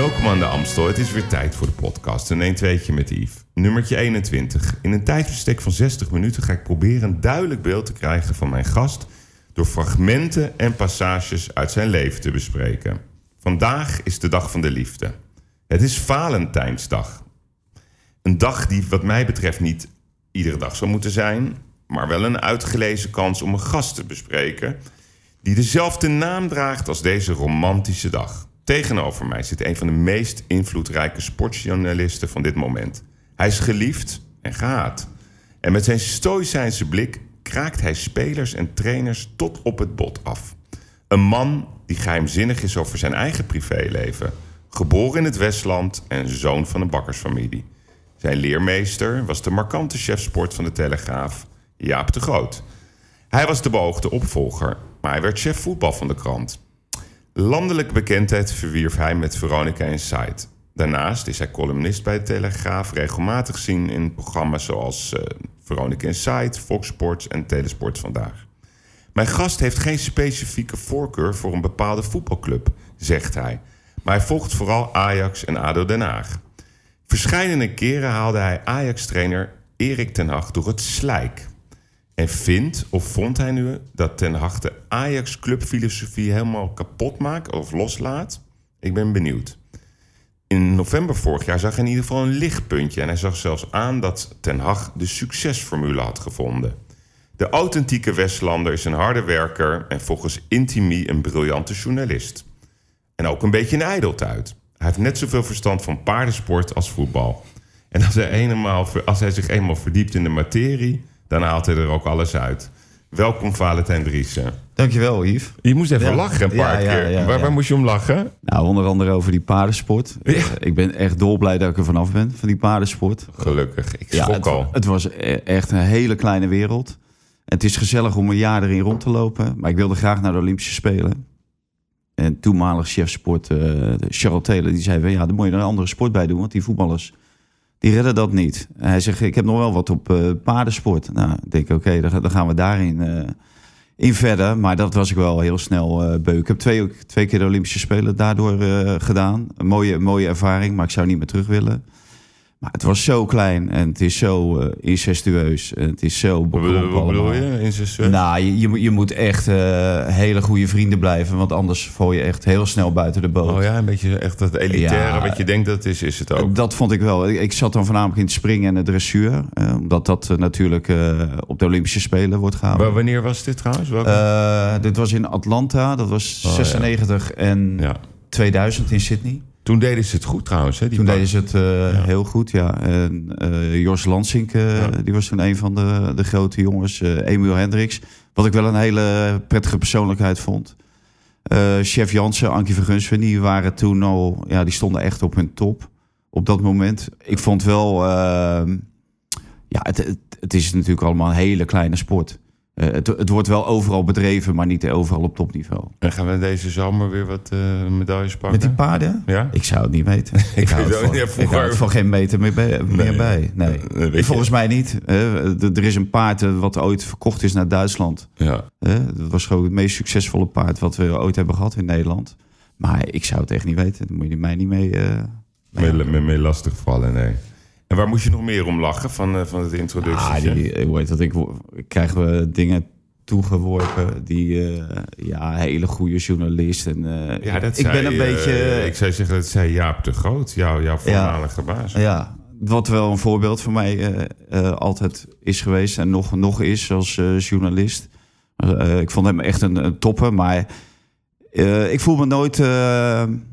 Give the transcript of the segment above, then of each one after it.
Welkom aan de Amstel. Het is weer tijd voor de podcast. Een 1 2 met Yves. Nummertje 21. In een tijdsbestek van 60 minuten ga ik proberen een duidelijk beeld te krijgen van mijn gast... door fragmenten en passages uit zijn leven te bespreken. Vandaag is de dag van de liefde. Het is Valentijnsdag. Een dag die wat mij betreft niet iedere dag zou moeten zijn... maar wel een uitgelezen kans om een gast te bespreken... die dezelfde naam draagt als deze romantische dag... Tegenover mij zit een van de meest invloedrijke sportjournalisten van dit moment. Hij is geliefd en gehaat. En met zijn stoïcijnse blik kraakt hij spelers en trainers tot op het bot af. Een man die geheimzinnig is over zijn eigen privéleven. Geboren in het Westland en zoon van een bakkersfamilie. Zijn leermeester was de markante chef sport van de Telegraaf, Jaap de Groot. Hij was de beoogde opvolger, maar hij werd chef voetbal van de krant. Landelijke bekendheid verwierf hij met Veronica Insight. Daarnaast is hij columnist bij de Telegraaf, regelmatig zien in programma's zoals uh, Veronica Insight, Fox Sports en Telesport Vandaag. Mijn gast heeft geen specifieke voorkeur voor een bepaalde voetbalclub, zegt hij. Maar hij volgt vooral Ajax en ADO Den Haag. Verscheidene keren haalde hij Ajax-trainer Erik ten Hag door het slijk. En vindt of vond hij nu dat Ten Hag de Ajax-clubfilosofie helemaal kapot maakt of loslaat? Ik ben benieuwd. In november vorig jaar zag hij in ieder geval een lichtpuntje... en hij zag zelfs aan dat Ten Hag de succesformule had gevonden. De authentieke Westlander is een harde werker... en volgens Intimi een briljante journalist. En ook een beetje een ijdeltuit. Hij heeft net zoveel verstand van paardensport als voetbal. En als hij, eenmaal, als hij zich eenmaal verdiept in de materie dan haalt hij er ook alles uit. Welkom Valentijn Driessen. Dankjewel Yves. Je moest even lachen een paar keer. waar, waar, moest je om lachen? Nou, onder andere over die paardensport. Uh, ik ben echt dolblij dat ik er vanaf ben, van die paardensport. Gelukkig, ik schrok het, al. Het was e- echt een hele kleine wereld. Het is gezellig om een jaar erin rond te lopen. Maar ik wilde graag naar de Olympische Spelen. En toenmalig chef sport, uh, Charles Taylor, die zei... ja, dan moet je er een andere sport bij doen. Want die voetballers die redden dat niet. Hij zegt, ik heb nog wel wat op uh, paardensport. Nou, ik denk, oké, dan, dan, gaan we daarin uh, in verder. Maar dat was ik wel heel snel uh, beuk. Ik heb twee, twee keer de Olympische Spelen daardoor gedaan. Een mooie, mooie ervaring, maar ik zou niet meer terug willen. Maar het was zo klein en het is zo uh, incestueus. En het is zo bekrompen Wat bedoel je, incestueus? Nou, je, je, je moet echt uh, hele goede vrienden blijven. Want anders val je echt heel snel buiten de boot. Oh ja, een beetje echt dat elitaire ja, wat je denkt dat is, is het ook. Dat vond ik wel. Ik, ik zat dan voornamelijk in het springen en het dressuur. Uh, omdat dat natuurlijk op de Olympische Spelen wordt gehouden. Maar wanneer was dit trouwens? dit was in Atlanta. Dat was oh, 96 ja. en ja. 2000 in Sydney. Toen deden ze het goed trouwens. Hè, die toen deden ze het uh, ja. heel goed, ja. En uh, Jos Lansink, uh, ja. die was toen een van de, de grote jongens. Emiel Hendricks, wat ik wel een hele prettige persoonlijkheid vond. Chef Jansen, Ankie Vergunsven, die waren toen al... Ja, die stonden echt op hun top op dat moment. Ik vond wel... ehm, ja, het, het, het is natuurlijk allemaal een hele kleine sport. Uh, het, het, wordt wel overal bedreven, maar niet overal op topniveau. En gaan we deze zomer weer wat uh, medailles pakken? Met die paarden? Ja? Ik zou het niet weten. ik, hou het, van, ik hou het van geen meter meer bij. Meer nee. bij. nee. nee Volgens mij niet. Uh, er is een paard wat ooit verkocht is naar Duitsland. Ja. dat was gewoon het meest succesvolle paard wat we ooit hebben gehad in Nederland. Maar ik zou het echt niet weten. Daar moet je mij niet mee... mee, mee, mee lastig vallen, nee. En waar moest je nog meer om lachen van, uh, van het introductie? Ah, die, hoe heet dat? Ik, krijgen we dingen toegeworpen die uh, ja, hele goede journalist. En, uh, ja, dat ik zei, ben een beetje. ik zou zeggen, dat zei Jaap de Groot, jouw, jouw voormalige ja, baas. Ja, wat wel een voorbeeld voor mij altijd is geweest en nog, nog is als journalist. ik vond hem echt een, een topper, maar ik voel me nooit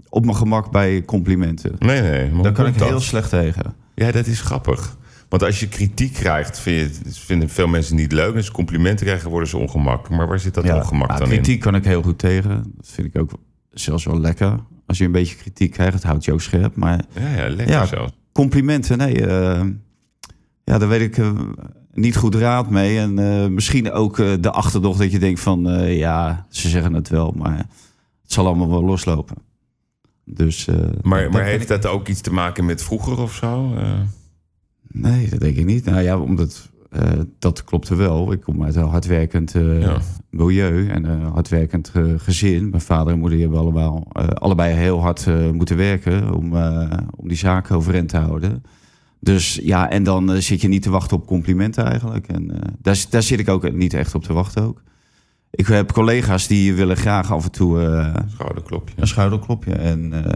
op mijn gemak bij complimenten. Nee, nee. Daar kan ik dat? heel slecht tegen. Ja, dat is grappig. Want als je kritiek krijgt, vind je, vinden veel mensen niet leuk. En als complimenten krijgen, worden ze ongemakkelijk. Maar waar zit dat ja, ongemak dan kritiek in? kan ik heel goed tegen. Dat vind ik ook zelfs wel lekker. Als je een beetje kritiek krijgt, het houdt je ook scherp. Maar ja, ja lekker ja, zelfs. Complimenten, nee. Uh, ja, daar weet ik niet goed raad mee. En uh, misschien ook de achterdocht dat je denkt van... ja, ze zeggen het wel, maar het zal allemaal wel loslopen. Dus, maar maar heeft ik... dat ook iets te maken met vroeger of zo? Nee, dat denk ik niet. Nou ja, omdat eh, dat klopte wel. Ik kom uit een hardwerkend eh, Ja. milieu en een hardwerkend eh, gezin. Mijn vader en moeder hebben allemaal, eh, allebei heel hard eh, moeten werken om, eh, om die zaken overeind te houden. Dus ja, en dan eh, zit je niet te wachten op complimenten eigenlijk. En eh, daar, daar zit ik ook niet echt op te wachten ook. Ik heb collega's die willen graag af en toe eh, Schouderklopje. een schouderklopje. En eh,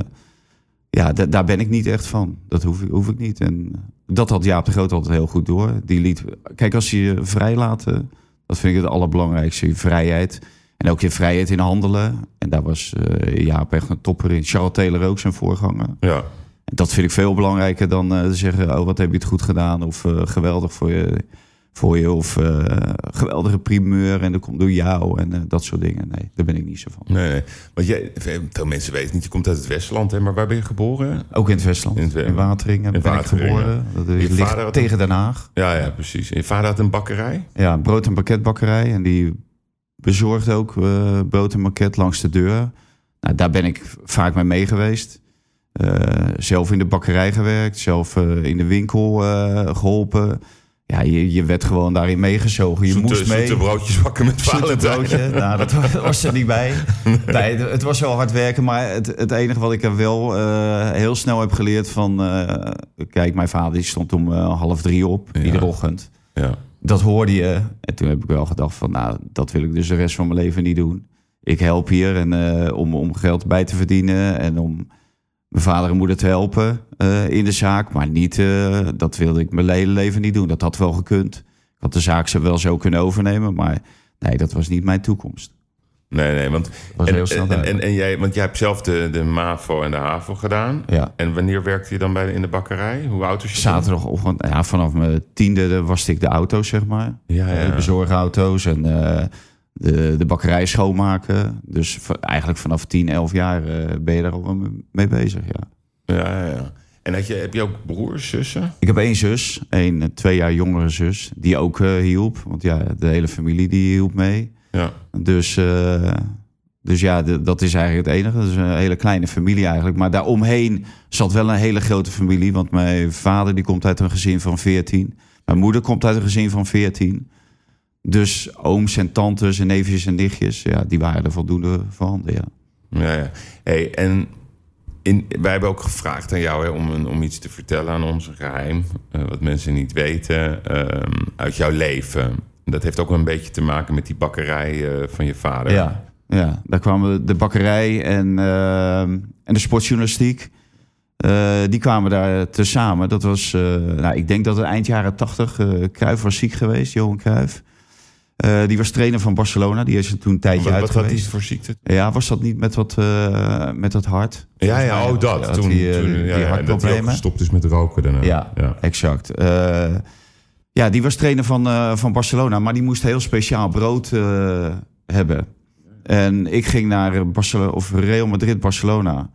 ja, da- daar ben ik niet echt van. Dat hoef ik, hoef ik niet. En dat had Jaap de Groot altijd heel goed door. Die liet, kijk, als je je vrij laat, eh, dat vind ik het allerbelangrijkste. Je vrijheid. En ook je vrijheid in handelen. En daar was eh, Jaap echt een topper in. Charles Taylor ook zijn voorganger. Ja. En dat vind ik veel belangrijker dan eh, te zeggen... oh, wat heb je het goed gedaan? Of eh, geweldig voor je, voor je. Of eh, geweldige primeur en dat komt door jou. En eh, dat soort dingen. Nee, daar ben ik niet zo van. Nee, nee. Want jij, veel mensen weten niet, je komt uit het Westland, hè, maar waar ben je geboren? Ook in het Westland. In het Wateringen in ben Wateringen. ik geboren. Dat Je ligt tegen Den Haag. Ja, ja, precies. En je vader had een bakkerij? Ja, een brood- en pakketbakkerij. En die bezorgt ook eh, brood en pakket langs de deur. Nou, daar ben ik vaak mee mee geweest. Zelf in de bakkerij gewerkt. Zelf in de winkel eh, geholpen. Ja, je, je werd gewoon daarin meegezogen. Je Zoete- moest mee. zoete broodjes bakken met Valentijn. broodje. Nou, dat wa- was er niet bij. Nee, het- was wel hard werken. Maar het, het enige wat ik er wel eh, heel snel heb geleerd van... eh, kijk, mijn vader die stond om eh, half drie op, Ja. iedere ochtend. Ja. Dat hoorde je. En toen heb ik wel gedacht van... nou, dat wil ik dus de rest van mijn leven niet doen. Ik help hier en, om, om geld bij te verdienen... en om mijn vader en moeder te helpen eh, in de zaak. Maar niet, eh, dat wilde ik mijn hele leven niet doen. Dat had wel gekund. Ik had de zaak ze wel zo kunnen overnemen, maar nee, dat was niet mijn toekomst. Nee, nee, want... En, heel snel en, en, en jij, want jij hebt zelf de, de MAVO en de HAVO gedaan. Ja. En wanneer werkte je dan bij de, in de bakkerij? Hoe oud was je? Zaterdagochtend, ja, vanaf mijn tiende was ik de auto's, zeg maar. Ja, ja. De bezorgauto's en eh, de, de bakkerij schoonmaken. Dus eigenlijk vanaf 10, 11 jaar eh, ben je daar al mee bezig, ja. Ja, ja, ja. En had je, heb je ook broers, zussen? Ik heb één zus, een eh, twee jaar jongere zus, die ook eh, hielp. Want ja, de hele familie die hielp mee. Ja. Dus, dus ja, de- dat is eigenlijk het enige. Dat is een hele kleine familie eigenlijk. Maar daaromheen zat wel een hele grote familie. Want mijn vader die komt uit een gezin van 14. Mijn moeder komt uit een gezin van 14. Dus ooms en tantes en neefjes en nichtjes, ja, die waren er voldoende voorhanden, ja. Ja, ja. Hey, en in, wij hebben ook gevraagd aan jou hè, om, een, om iets te vertellen aan ons, een geheim. eh, wat mensen niet weten ehm, uit jouw leven. Dat heeft ook een beetje te maken met die bakkerij eh, van je vader. Ja, ja, daar kwamen de bakkerij en, eh, en de sportjournalistiek. eh, die kwamen daar tezamen. Dat was, nou, ik denk dat het eind jaren tachtig. Cruijff was ziek geweest, Johan Cruijff. Eh, die was trainer van Barcelona. Die is er toen een tijdje Wat, uit wat had hij voor ziekte? Ja, was dat niet met wat, eh, met dat hart? Ja, ja, oh dat. Had toen, hij, eh, toen, die ja, en dat gestopt is met roken daarna. Ja, ja. exact. Ja, die was trainer van, van Barcelona, maar die moest heel speciaal brood hebben. En ik ging naar Barcelona, of Real Madrid, Barcelona.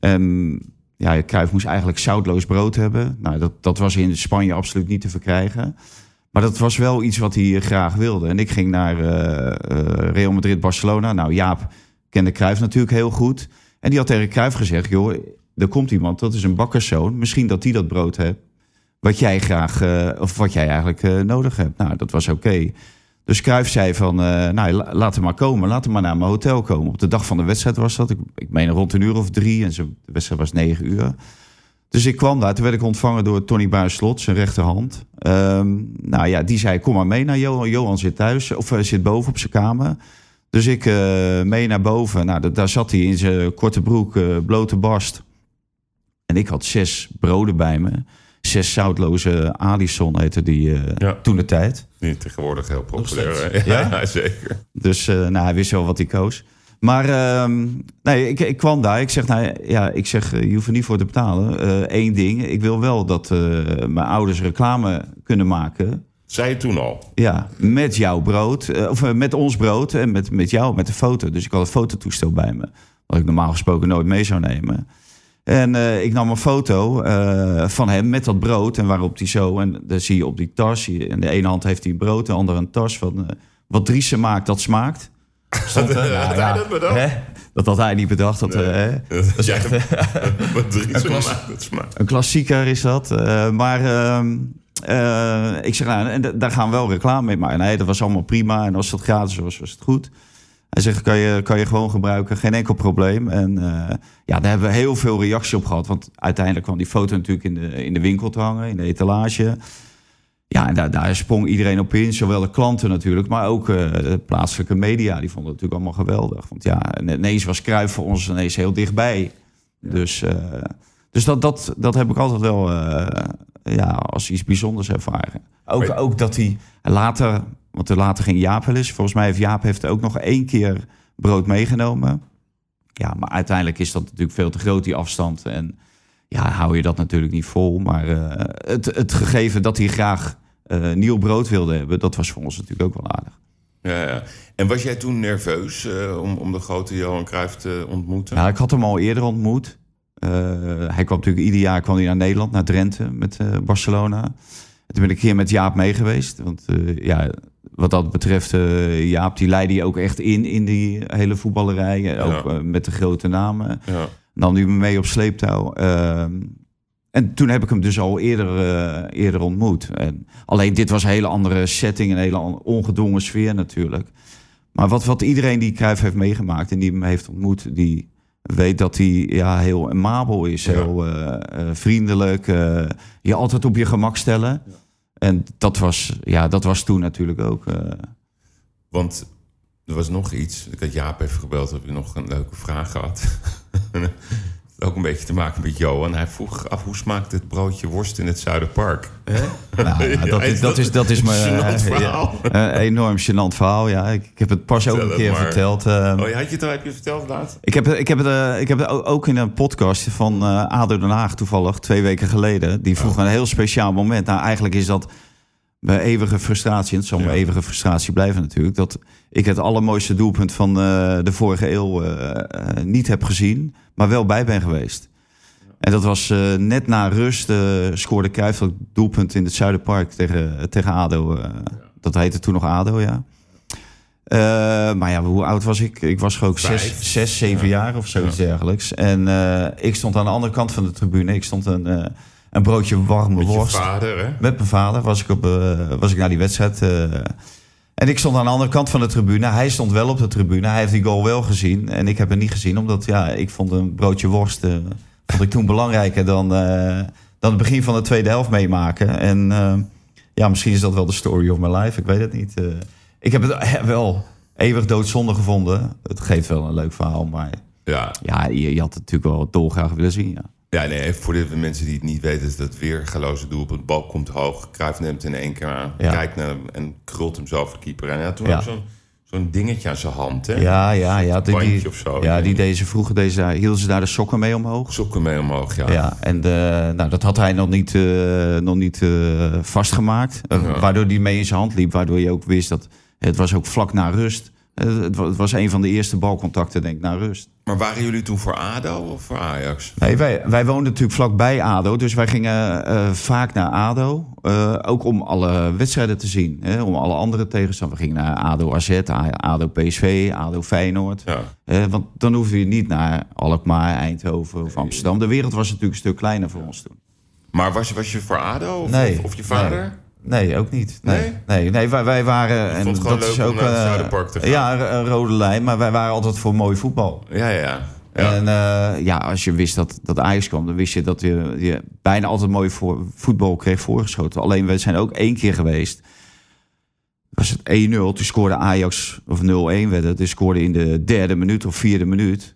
En ja, Cruijff moest eigenlijk zoutloos brood hebben. Nou, dat, dat was in Spanje absoluut niet te verkrijgen. Maar dat was wel iets wat hij graag wilde. En ik ging naar eh, eh, Real Madrid, Barcelona. Nou, Jaap kende Cruijff natuurlijk heel goed. En die had tegen Cruijff gezegd... joh, er komt iemand, dat is een bakkerszoon. Misschien dat die dat brood hebt wat jij graag, eh, of wat jij eigenlijk nodig hebt. Nou, dat was oké. Dus Cruijff zei van, nou, la- laat hem maar komen. Laat hem maar naar mijn hotel komen. Op de dag van de wedstrijd was dat. Ik, ik meen rond een uur of drie. En de wedstrijd was negen uur. Dus ik kwam daar. Toen werd ik ontvangen door Tony Buislot, zijn rechterhand. Ehm, nou ja, die zei, kom maar mee naar Johan. Johan zit thuis, of eh, zit boven op zijn kamer. Dus ik eh, mee naar boven. Nou, da- daar zat hij in zijn korte broek, eh, blote barst. En ik had zes broden bij me. Zes zoutloze Alison heette die eh, Ja. toen de tijd. Die tegenwoordig heel populair. Ja, Ja? zeker. Dus eh, nou, hij wist wel wat hij koos. Maar ehm, nee, ik, ik kwam daar. Ik zeg, nou ja, ik zeg, eh, je hoeft er niet voor te betalen. Eén ding, ik wil wel dat eh, mijn ouders reclame kunnen maken. Zei je toen al? Ja, met jouw brood. eh, of eh, met ons brood en met, met jou, met de foto. Dus ik had een fototoestel bij me. Wat ik normaal gesproken nooit mee zou nemen. En eh, ik nam een foto eh, van hem met dat brood. En waarop hij zo. En dan zie je op die tas. In de ene hand heeft hij een brood. De andere een tas van. eh, wat Driessen maakt, dat smaakt. Stond. Nou, ja, hij dat bedacht? hè? Dat had hij niet bedacht. Dat, eh, hè? Dat klas- maakt, dat smaakt. Een klassieker is dat. Eh, maar ehm, Eh, ik zeg, nou, en da- daar gaan we wel reclame mee maken. Nee, dat was allemaal prima. En als het gratis was, was het goed. Hij zegt, kan je, kan je gewoon gebruiken, geen enkel probleem. En ja, daar hebben we heel veel reactie op gehad. Want uiteindelijk kwam die foto natuurlijk in de, in de winkel te hangen, in de etalage. Ja, en daar, daar sprong iedereen op in. Zowel de klanten natuurlijk, maar ook eh, de plaatselijke media. Die vonden het natuurlijk allemaal geweldig. Want ja, en ineens was Cruijff voor ons ineens heel dichtbij. Dus, eh, dus dat, dat, dat heb ik altijd wel eh, ja, als iets bijzonders ervaren. Ook, ook dat hij later, want er later ging Jaap wel eens. Volgens mij heeft Jaap heeft ook nog één keer brood meegenomen. Ja, maar uiteindelijk is dat natuurlijk veel te groot, die afstand. En ja, hou je dat natuurlijk niet vol. Maar eh, het, het gegeven dat hij graag eh, nieuw brood wilde hebben, dat was voor ons natuurlijk ook wel aardig. Ja, ja. En was jij toen nerveus eh, om, om de grote Johan Cruijff te ontmoeten? Ja, ik had hem al eerder ontmoet. Hij kwam natuurlijk ieder jaar kwam hij naar Nederland, naar Drenthe met Barcelona. En toen ben ik keer met Jaap mee geweest. Want ja, wat dat betreft, Jaap die leidde je ook echt in in die hele voetballerij. Ook Ja. met de grote namen. Ja. Nam hij me mee op sleeptouw. Ehm, en toen heb ik hem dus al eerder, eh, eerder ontmoet. En alleen dit was een hele andere setting, een hele ongedwongen sfeer natuurlijk. Maar wat, wat iedereen die Cruijff heeft meegemaakt en die hem heeft ontmoet, die weet dat hij ja, heel amabel is, Ja. heel eh, eh, vriendelijk, je altijd op je gemak stellen. En dat was, ja, dat was toen natuurlijk ook. Want er was nog iets. Ik had Jaap even gebeld, heb je nog een leuke vraag gehad. Ook een beetje te maken met Johan. Hij vroeg af hoe smaakt het broodje worst in het Zuiderpark? nou, ja, dat, is, dat, is, dat is me Gênant eh, verhaal. ja, een enorm gênant verhaal. Ja, ik, ik heb het pas ook een keer maar. verteld. eh, Oh, ja, had je het al heb je verteld laat? Ik heb, ik heb, het, eh, ik heb het ook- ook in een podcast van eh ADO Den Haag toevallig, twee weken geleden. Die vroeg een heel speciaal moment. Nou, eigenlijk is dat mijn eeuwige frustratie. En het zal mijn Ja. eeuwige frustratie blijven natuurlijk. Dat ik het allermooiste doelpunt van eh, de vorige eeuw eh, eh, niet heb gezien. Maar wel bij ben geweest. En dat was net na rust scoorde Cruijff dat doelpunt in het Zuiderpark tegen, tegen ADO. Dat heette toen nog ADO, ja. Maar ja, hoe oud was ik? Ik was gewoon zes, zes zeven jaar of zoiets dergelijks. En ik stond aan de andere kant van de tribune. Ik stond een, een broodje warme Met worst. vader, hè? Met mijn vader was ik, op, eh, was ik naar die wedstrijd. eh, en ik stond aan de andere kant van de tribune. Hij stond wel op de tribune. Hij heeft die goal wel gezien. En ik heb hem niet gezien. Omdat ja, ik vond een broodje worst eh, vond ik toen belangrijker dan, dan het begin van de tweede helft meemaken. En ja, misschien is dat wel de story of my life. Ik weet het niet. Ik heb het wel eeuwig doodzonde gevonden. Het geeft wel een leuk verhaal. Maar Ja. ja, je, je had het natuurlijk wel dolgraag willen zien. Ja. Ja, nee, voor de mensen die het niet weten, is dat weer geloze doelpunt. De bal komt hoog, Cruijff neemt in één keer aan, Ja. kijkt naar hem en krult hem over de keeper. En hij had toen Ja. zo'n zo'n dingetje aan zijn hand, hè? Ja, ja, ja. Die, die- of zo, ja, die deze vroeger deze, hielden ze daar de sokken mee omhoog. Sokken mee omhoog, ja. Ja, en de, nou, dat had hij nog niet, eh, nog niet eh, vastgemaakt. Eh, Ja. Waardoor hij mee in zijn hand liep. Waardoor je ook wist dat het was ook vlak na rust. Eh, het, wa- het was een van de eerste balcontacten, denk ik, na rust. Maar waren jullie toen voor ADO of voor Ajax? Nee, wij, wij woonden natuurlijk vlakbij ADO. Dus wij gingen eh, vaak naar ADO. eh, ook om alle wedstrijden te zien. Hè, om alle andere tegenstanders. We gingen naar ADO AZ, ADO PSV, ADO Feyenoord. Ja. Want dan hoef je niet naar Alkmaar, Eindhoven of Amsterdam. De wereld was natuurlijk een stuk kleiner voor ons toen. Maar was, je- was je voor ADO of, Nee. of, of je vader? Nee, ook niet. Nee, Nee? nee, nee, wij, wij waren. En vond het gewoon dat is leuk om ook naar het eh, Zuiderpark te gaan. Ja, een, rode lijn, maar wij waren altijd voor mooi voetbal. Ja, ja, ja. En eh, ja, als je wist dat, dat Ajax kwam, dan wist je dat je, je bijna altijd mooi voor, voetbal kreeg voorgeschoten. Alleen we zijn ook één keer geweest. Was het 1-0, toen scoorde Ajax, of 0-1 werd het, dus scoorde in de derde minuut of vierde minuut.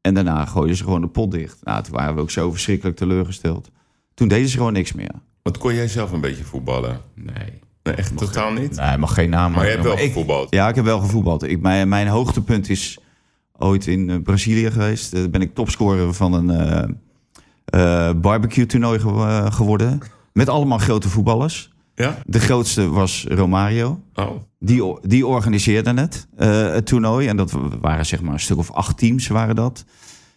En daarna gooiden ze gewoon de pot dicht. Nou, toen waren we ook zo verschrikkelijk teleurgesteld. Toen deden ze gewoon niks meer. Want kon jij zelf een beetje voetballen? Nee. Nee, echt totaal niet? Nee, mag geen naam Maar je hebt wel gevoetbald? Ja, ik heb wel gevoetbald. Ik, mijn, mijn hoogtepunt is ooit in eh, Brazilië geweest. Daar ben ik topscorer van een eh, eh, barbecue toernooi ge- eh, geworden. Met allemaal grote voetballers. Ja? De grootste was Romario. Oh. Die, die organiseerde het, eh, het toernooi. En dat waren zeg maar een stuk of acht teams waren dat.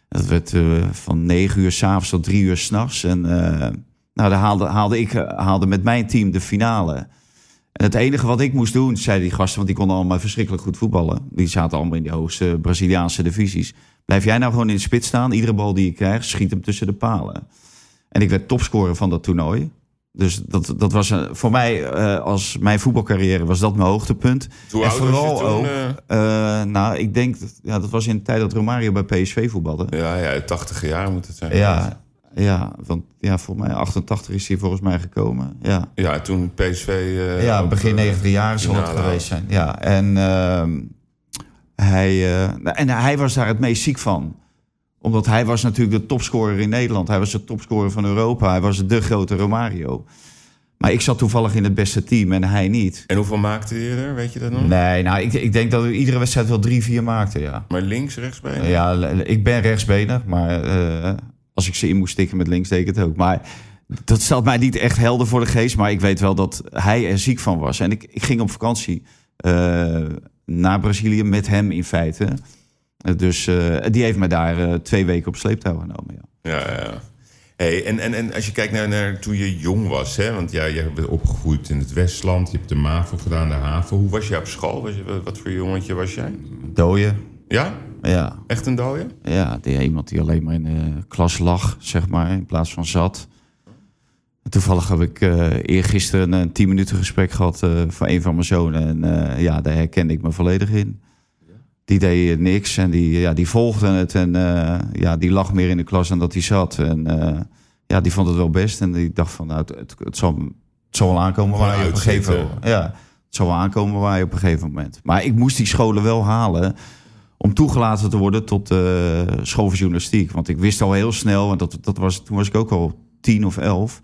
Dat werd eh, van negen uur s'avonds tot drie uur s'nachts. En eh, nou, daar haalde, haalde ik eh, haalde met mijn team de finale. En het enige wat ik moest doen, zeiden die gasten... want die konden allemaal verschrikkelijk goed voetballen. Die zaten allemaal in die hoogste Braziliaanse divisies. Blijf jij nou gewoon in de spits staan. Iedere bal die je krijgt, schiet hem tussen de palen. En ik werd topscorer van dat toernooi. Dus dat, dat was een, voor mij, eh, als mijn voetbalcarrière, was dat mijn hoogtepunt. Hoe en oud was je vooral toen, ook, eh? eh, nou, ik denk, dat, ja, dat was in de tijd dat Romario bij PSV voetbalde. Ja, ja, 80 jaar moet het zijn. Ja, ja, want ja, voor mij 88 is hij volgens mij gekomen. Ja, Ja, toen PSV... eh, ja begin eh, 90 jaar zal het geweest zijn. Ja, en, ehm, hij, eh, en hij was daar het meest ziek van omdat hij was natuurlijk de topscorer in Nederland. Hij was de topscorer van Europa. Hij was de grote Romario. Maar ik zat toevallig in het beste team en hij niet. En hoeveel maakte je er, weet je dat nog? Nee, nou, ik, ik denk dat we iedere wedstrijd wel drie, vier maakten, ja. Maar links, rechtsbeen? Ja, ik ben rechtsbenig, maar eh, als ik ze in moest stikken met links, deed ik het ook. Maar dat stelt mij niet echt helder voor de geest. Maar ik weet wel dat hij er ziek van was. En ik, ik ging op vakantie eh, naar Brazilië met hem in feite. Dus eh, die heeft me daar eh, twee weken op sleeptouw genomen, ja. Ja, ja. Hey, en, en, en als je kijkt naar, naar toen je jong was, hè? want ja, je bent opgegroeid in het Westland, je hebt de MAVO gedaan, de HAVO. Hoe was je op school? Was je, wat- wat voor jongetje was jij? Dooien, Ja? Ja. Echt een dooie? Ja, die, iemand die alleen maar in de klas lag, zeg maar, in plaats van zat. Toevallig heb ik eh eergisteren een tien minuten gesprek gehad eh van een van mijn zonen. En eh, ja, daar herkende ik me volledig in. Die deed niks en die, ja, die volgde het. En eh, ja, die lag meer in de klas dan dat hij zat. En eh, ja, die vond het wel best. En die dacht van, nou, het, het, het zal, het zal wel aankomen waar je op een gegeven moment... Ja, het zal wel aankomen waar je op een gegeven moment... Maar ik moest die scholen wel halen om toegelaten te worden tot eh school voor journalistiek. Want ik wist al heel snel, want dat, dat was, toen was ik ook al tien of elf,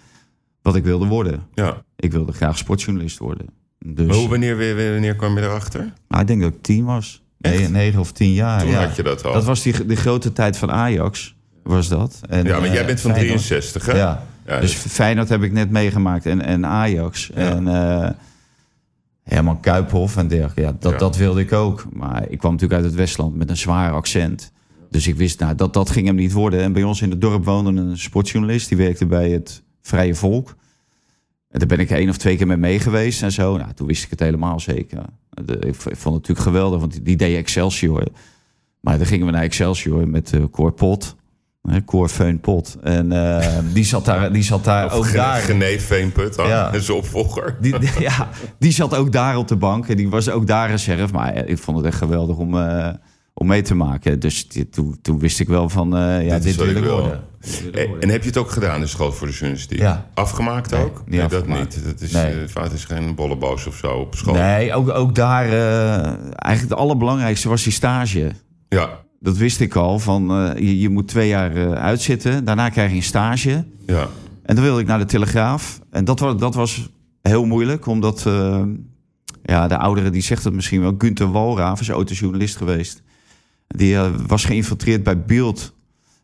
wat ik wilde worden. Ja. Ik wilde graag sportjournalist worden. Dus Maar hoe, wanneer, wanneer, wanneer kwam je erachter? nou, ik denk dat ik tien was. Nee, negen of tien jaar. Toen ja. had je dat al. Dat was die, de grote tijd van Ajax, was dat. En, ja, maar eh, jij bent van Feyenoord- 63, hè? Ja, Ja, dus Feyenoord heb ik net meegemaakt en, en Ajax. Ja. En eh Herman Kuiphof en dergelijke. Ja, dat, Ja. dat wilde ik ook. Maar ik kwam natuurlijk uit het Westland met een zwaar accent. Dus ik wist, nou, dat, dat ging hem niet worden. En bij ons in het dorp woonde een sportjournalist. Die werkte bij het Vrije Volk. En daar ben ik één of twee keer mee mee geweest en zo. Nou, toen wist ik het helemaal zeker. Ik, vond het natuurlijk geweldig, want die, die deed Excelsior. Maar dan gingen we naar Excelsior met uh, Cor. En eh, die zat daar, die zat daar Of ook Gene- daar. Geneef Veenput, dan. Ja. en zijn opvolger. Die, die- ja, die zat ook daar op de bank. En die was ook daar reserve. Maar eh, ik vond het echt geweldig om, eh, om mee te maken. Dus die- toen, toen wist ik wel van, eh, ja, Dit dit, wil ik worden. En heb je het ook gedaan, de school voor de journalistiek? Ja. Afgemaakt Nee, ook? niet dat niet. Dat is, Nee. vaak is geen bolleboos of zo op school. Nee, ook, ook daar, eh, eigenlijk het allerbelangrijkste was die stage. Ja, Dat wist ik al, van eh, je, je moet twee jaar eh, uitzitten. Daarna krijg je een stage. ja. En dan wilde ik naar de Telegraaf. En dat was, dat was heel moeilijk, omdat eh, ja, de oudere die zegt het misschien wel. Gunther Walraaf is autojournalist geweest. Die was geïnfiltreerd bij Beeld.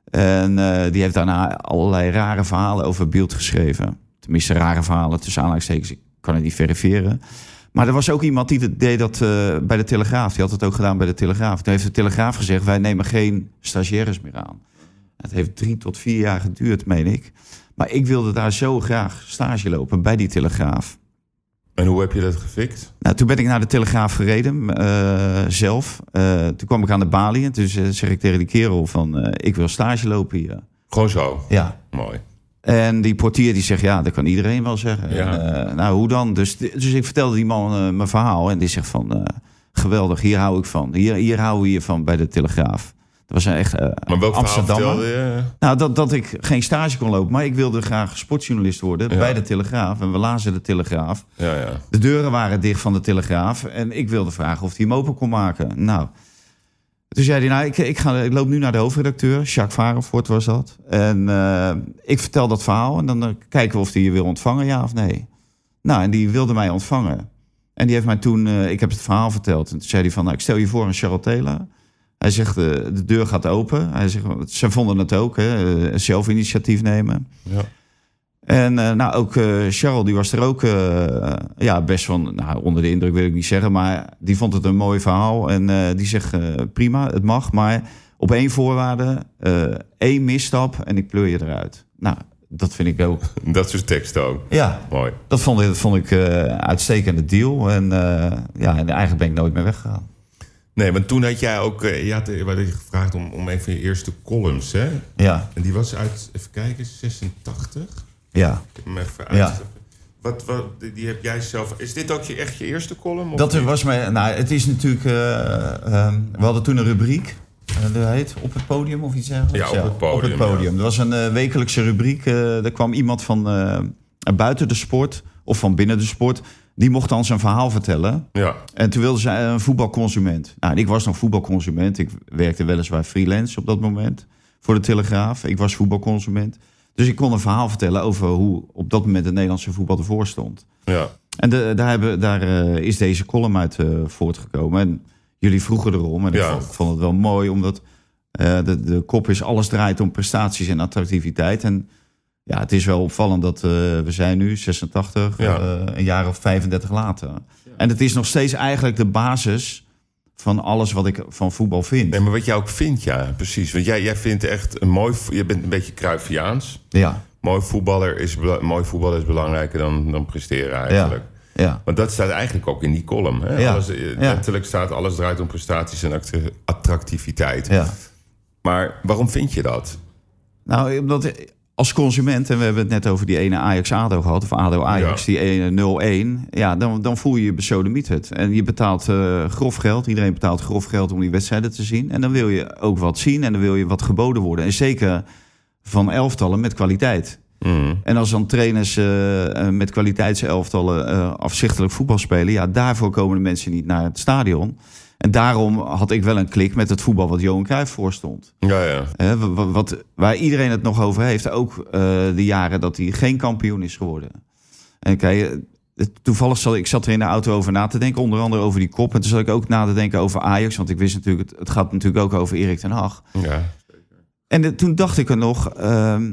En die heeft daarna allerlei rare verhalen over Beeld geschreven. Tenminste, rare verhalen tussen aanhalingstekens. Ik kan het niet verifiëren. Maar er was ook iemand die dat deed dat eh, bij de Telegraaf. Die had het ook gedaan bij de Telegraaf. Toen heeft de Telegraaf gezegd: wij nemen geen stagiaires meer aan. Het heeft drie tot vier jaar geduurd, meen ik. Maar ik wilde daar zo graag stage lopen bij die Telegraaf. En hoe heb je dat gefixt? Nou, toen ben ik naar de Telegraaf gereden, eh, zelf. Eh, toen kwam ik aan de balie en toen ze- zeg ik tegen die kerel van... ik wil stage lopen hier. Gewoon zo. Ja. Mooi. En die portier die zegt, ja, dat kan iedereen wel zeggen. Ja. En, eh, nou, hoe dan? Dus, dus ik vertelde die man eh, mijn verhaal en die zegt van... eh, geweldig, hier hou ik van. Hier, hier hou we hier van bij de Telegraaf. Dat was een echt Maar welk verhaal Amsterdammer. vertelde je? Nou, dat, dat ik geen stage kon lopen, maar ik wilde graag sportjournalist worden Ja. bij de Telegraaf. En we lazen de Telegraaf. Ja, ja. De deuren waren dicht van de Telegraaf. En ik wilde vragen of hij hem open kon maken. Nou, toen zei hij, nou, ik, ga, ik loop nu naar de hoofdredacteur. Jacques Varenvoort was dat. En eh, ik vertel dat verhaal en dan eh, kijken we of hij je wil ontvangen, ja of nee. Nou, en die wilde mij ontvangen. En die heeft mij toen, eh, ik heb het verhaal verteld. En toen zei hij van, nou, ik stel je voor een Charles Taylor. Hij zegt, de deur gaat open. Hij zegt, ze vonden het ook, hè, zelf initiatief nemen. ja. En eh, nou, ook eh, Charles, die was er ook eh, ja, best van, nou, onder de indruk wil ik niet zeggen, maar die vond het een mooi verhaal. En die zegt, prima, het mag, maar op één voorwaarde, één misstap en ik pleur je eruit. Nou, dat vind ik ook. Dat soort teksten ook. Ja, Mooi. dat vond ik, dat vond ik uitstekende deal. En ja, en eigenlijk ben ik nooit meer weggegaan. Nee, want toen had jij ook... je had, je gevraagd om, om een van je eerste columns, hè? Ja, En die was uit, even kijken, 86? Ja. Ik heb hem even Ja. Wat, wat, die- heb jij zelf... Is dit ook je, echt je eerste column? of Dat niet? was mijn. Nou, het is natuurlijk. eh, ehm, we hadden toen een rubriek. eh, dat heet Op het podium of iets dergelijks. Ja, op het podium, Op het podium. Er was een eh, wekelijkse rubriek. er kwam iemand van buiten de sport of van binnen de sport. Die mocht dan zijn verhaal vertellen. Ja, En toen wilde zij een voetbalconsument. Nou, ik was nog voetbalconsument. Ik werkte weliswaar freelance op dat moment voor de Telegraaf. Ik was voetbalconsument. Dus ik kon een verhaal vertellen over hoe op dat moment het Nederlandse voetbal ervoor stond. ja. En de, daar, hebben, daar eh, is deze column uit eh, voortgekomen. En jullie vroegen erom. En ik, Ja. vond, ik vond het wel mooi, omdat eh, de, de kop is... alles draait om prestaties en attractiviteit. En ja, het is wel opvallend dat eh, we zijn nu 86, Ja. eh, een jaar of 35 later. En het is nog steeds eigenlijk de basis van alles wat ik van voetbal vind. Nee, maar wat jij ook vindt, ja, precies. Want jij, jij vindt echt een mooi... Je bent een beetje Cruyffiaans. Ja, Mooi voetballer is, mooi voetballer is belangrijker dan, dan presteren eigenlijk. ja. Want dat staat eigenlijk ook in die column. Hè? Ja. Alles, eh. Letterlijk staat alles draait om prestaties en acti- attractiviteit. ja. Maar waarom vind je dat? Nou, omdat als consument, en we hebben het net over die ene Ajax-ADO gehad, of ADO-Ajax, Ja. die ene 0-1, ja, dan, dan voel je je besodemieterd. En je betaalt eh, grof geld, iedereen betaalt grof geld om die wedstrijden te zien. En dan wil je ook wat zien en dan wil je wat geboden worden. En zeker van elftallen met kwaliteit. Mm. En als dan trainers eh, eh, met kwaliteitselftallen eh afzichtelijk voetbal spelen, ja, daarvoor komen de mensen niet naar het stadion. En daarom had ik wel een klik met het voetbal wat Johan Cruijff voorstond. Ja, ja. Wat, waar iedereen het nog over heeft, ook eh, de jaren dat hij geen kampioen is geworden. En kijk, toevallig zat ik zat er in de auto over na te denken, onder andere over die kop. En toen zat ik ook na te denken over Ajax, want ik wist natuurlijk, het, het gaat natuurlijk ook over Erik ten Hag. ja. En de- toen dacht ik er nog, ehm,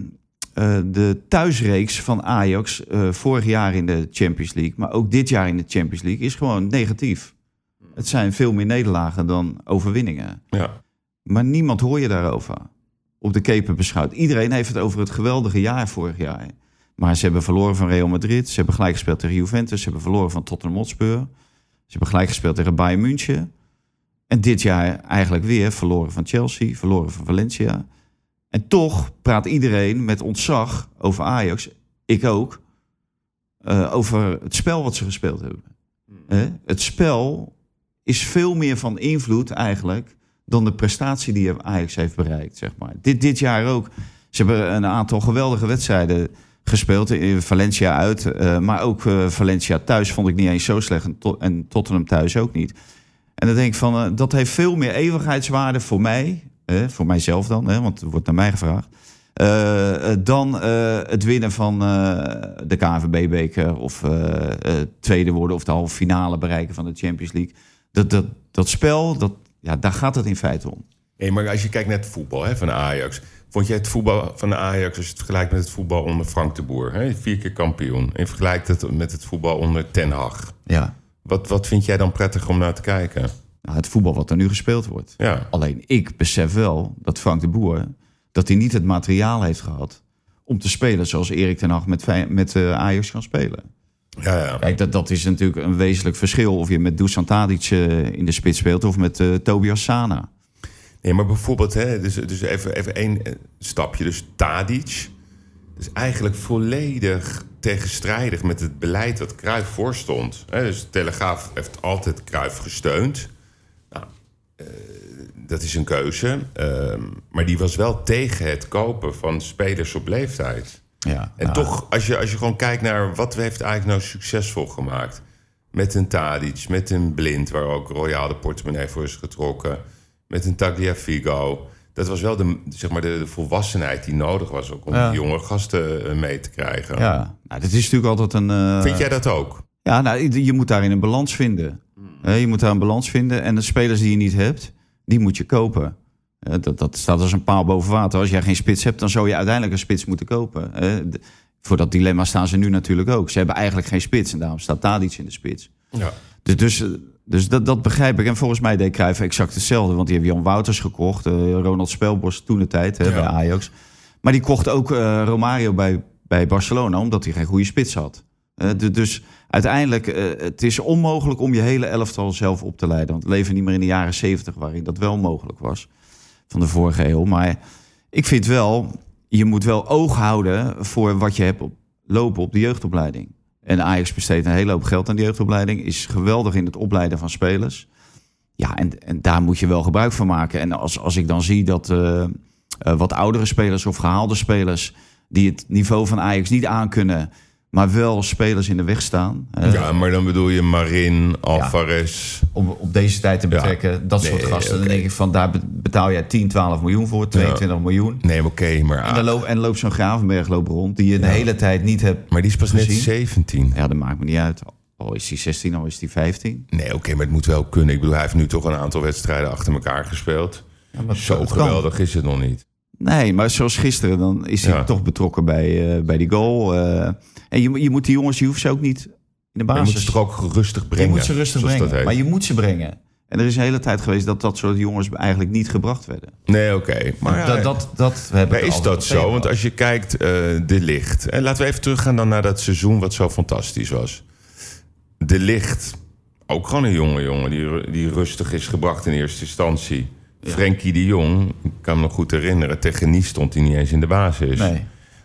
eh, de thuisreeks van Ajax eh, vorig jaar in de Champions League, maar ook dit jaar in de Champions League, is gewoon negatief. Het zijn veel meer nederlagen dan overwinningen. ja. Maar niemand hoor je daarover. Op de keper beschouwd. Iedereen heeft het over het geweldige jaar vorig jaar. Maar ze hebben verloren van Real Madrid. Ze hebben gelijk gespeeld tegen Juventus. Ze hebben verloren van Tottenham Hotspur. Ze hebben gelijk gespeeld tegen Bayern München. En dit jaar eigenlijk weer verloren van Chelsea. Verloren van Valencia. En toch praat iedereen met ontzag over Ajax. Ik ook. eh, over het spel wat ze gespeeld hebben. Hè? Het spel is veel meer van invloed eigenlijk dan de prestatie die Ajax heeft bereikt, zeg maar. Dit, dit jaar ook. Ze hebben een aantal geweldige wedstrijden gespeeld. In Valencia uit, eh, maar ook eh, Valencia thuis vond ik niet eens zo slecht. En, Tot- en Tottenham thuis ook niet. En dan denk ik van, eh, dat heeft veel meer eeuwigheidswaarde voor mij. eh, voor mijzelf dan, want het wordt naar mij gevraagd. eh, eh, dan eh, het winnen van eh, de KNVB-beker of eh, eh, tweede worden of de halve finale bereiken van de Champions League. Dat, dat, dat spel, dat, ja, daar gaat het in feite om. Nee, maar als je kijkt naar het voetbal hè, van Ajax. Vond jij het voetbal van de Ajax, als je het vergelijkt met het voetbal onder Frank de Boer, hè, vier keer kampioen, en vergelijkt het met het voetbal onder Ten Hag. Ja. Wat, wat vind jij dan prettig om naar te kijken? Nou, het voetbal wat er nu gespeeld wordt. Ja, Alleen ik besef wel dat Frank de Boer... dat hij niet het materiaal heeft gehad... om te spelen zoals Erik ten Hag met, met eh, Ajax kan spelen. Ja, ja. Kijk, dat, dat is natuurlijk een wezenlijk verschil... of je met Dusan Tadic eh, in de spits speelt... of met eh, Tobias Sana. Nee, maar bijvoorbeeld, hè, dus, dus even, even één eh, stapje. Dus Tadic is eigenlijk volledig tegenstrijdig met het beleid dat Cruijff voorstond. Hè, dus de Telegraaf heeft altijd Cruijff gesteund. Nou, dat is een keuze. Ehm, maar die was wel tegen het kopen van spelers op leeftijd. Ja, En nou, toch, als je, als je gewoon kijkt naar wat heeft eigenlijk nou succesvol gemaakt. Met een Tadic, met een Blind, waar ook Royal de portemonnee voor is getrokken. Met een Tagliafico. Dat was wel de, zeg maar de, de volwassenheid die nodig was ook om Ja. die jonge gasten eh, mee te krijgen. Ja, nou, dat is natuurlijk altijd een... eh, Vind jij dat ook? Ja, nou, je je moet daarin een balans vinden. Hè, Je moet daar een balans vinden. En de spelers die je niet hebt, die moet je kopen. Eh, Dat, dat staat als een paal boven water. Als jij geen spits hebt, dan zou je uiteindelijk een spits moeten kopen. Eh, de- Voor dat dilemma staan ze nu natuurlijk ook. Ze hebben eigenlijk geen spits en daarom staat Tadic in de spits. Ja. Dus, dus, dus dat, dat begrijp ik. En volgens mij deed Cruijff exact hetzelfde. Want die heeft Jan Wouters gekocht. eh, Ronald Spelbos toen de tijd hè, Ja. bij Ajax. Maar die kocht ook Romario bij, bij Barcelona. Omdat hij geen goede spits had. Du- dus uiteindelijk, het is onmogelijk om je hele elftal zelf op te leiden. Want we leven niet meer in de jaren zeventig waarin dat wel mogelijk was. Van de vorige eeuw. Maar ik vind wel, je moet wel oog houden voor wat je hebt op, lopen op de jeugdopleiding. En Ajax besteedt een hele hoop geld aan die jeugdopleiding. Is geweldig in het opleiden van spelers. Ja, en, en daar moet je wel gebruik van maken. En als, als ik dan zie dat eh, eh, wat oudere spelers of gehaalde spelers... die het niveau van Ajax niet aankunnen... maar wel spelers in de weg staan... Ja, maar dan bedoel je Marin, Alvarez. om op deze tijd te betrekken, dat soort Nee, gasten. Dan denk ik van, daar be- betaal jij 10, 12 miljoen voor, 22 miljoen. Nee, oké, maar, En dan, loopt, en loopt zo'n Gravenberg loopt rond, die je de hele tijd niet hebt. maar die is pas net gezien. 17. Ja, dat maakt me niet uit. Al is hij 16, al is hij 15. Nee, oké, maar het moet wel kunnen. Ik bedoel, hij heeft nu toch een aantal wedstrijden achter elkaar gespeeld. Zo kan. geweldig is het nog niet. Nee, maar zoals gisteren, dan is hij Ja. toch betrokken bij, eh, bij die goal. eh. en je, je moet die jongens, je hoeft ze ook niet in de Maar je basis... moet ze toch ook rustig brengen. je moet ze rustig brengen, maar je moet ze brengen. En er is een hele tijd geweest dat dat soort jongens eigenlijk niet gebracht werden. Nee, oké. Maar ja, dat, dat, dat heb ik Maar is dat zo? Want als je kijkt, eh, de licht. En laten we even teruggaan dan naar dat seizoen wat zo fantastisch was. De licht. Ook gewoon een jonge jongen die, die rustig is gebracht in eerste instantie. Frenkie de Jong, ik kan me nog goed herinneren, tegen Nice stond hij niet eens in de basis. Nee.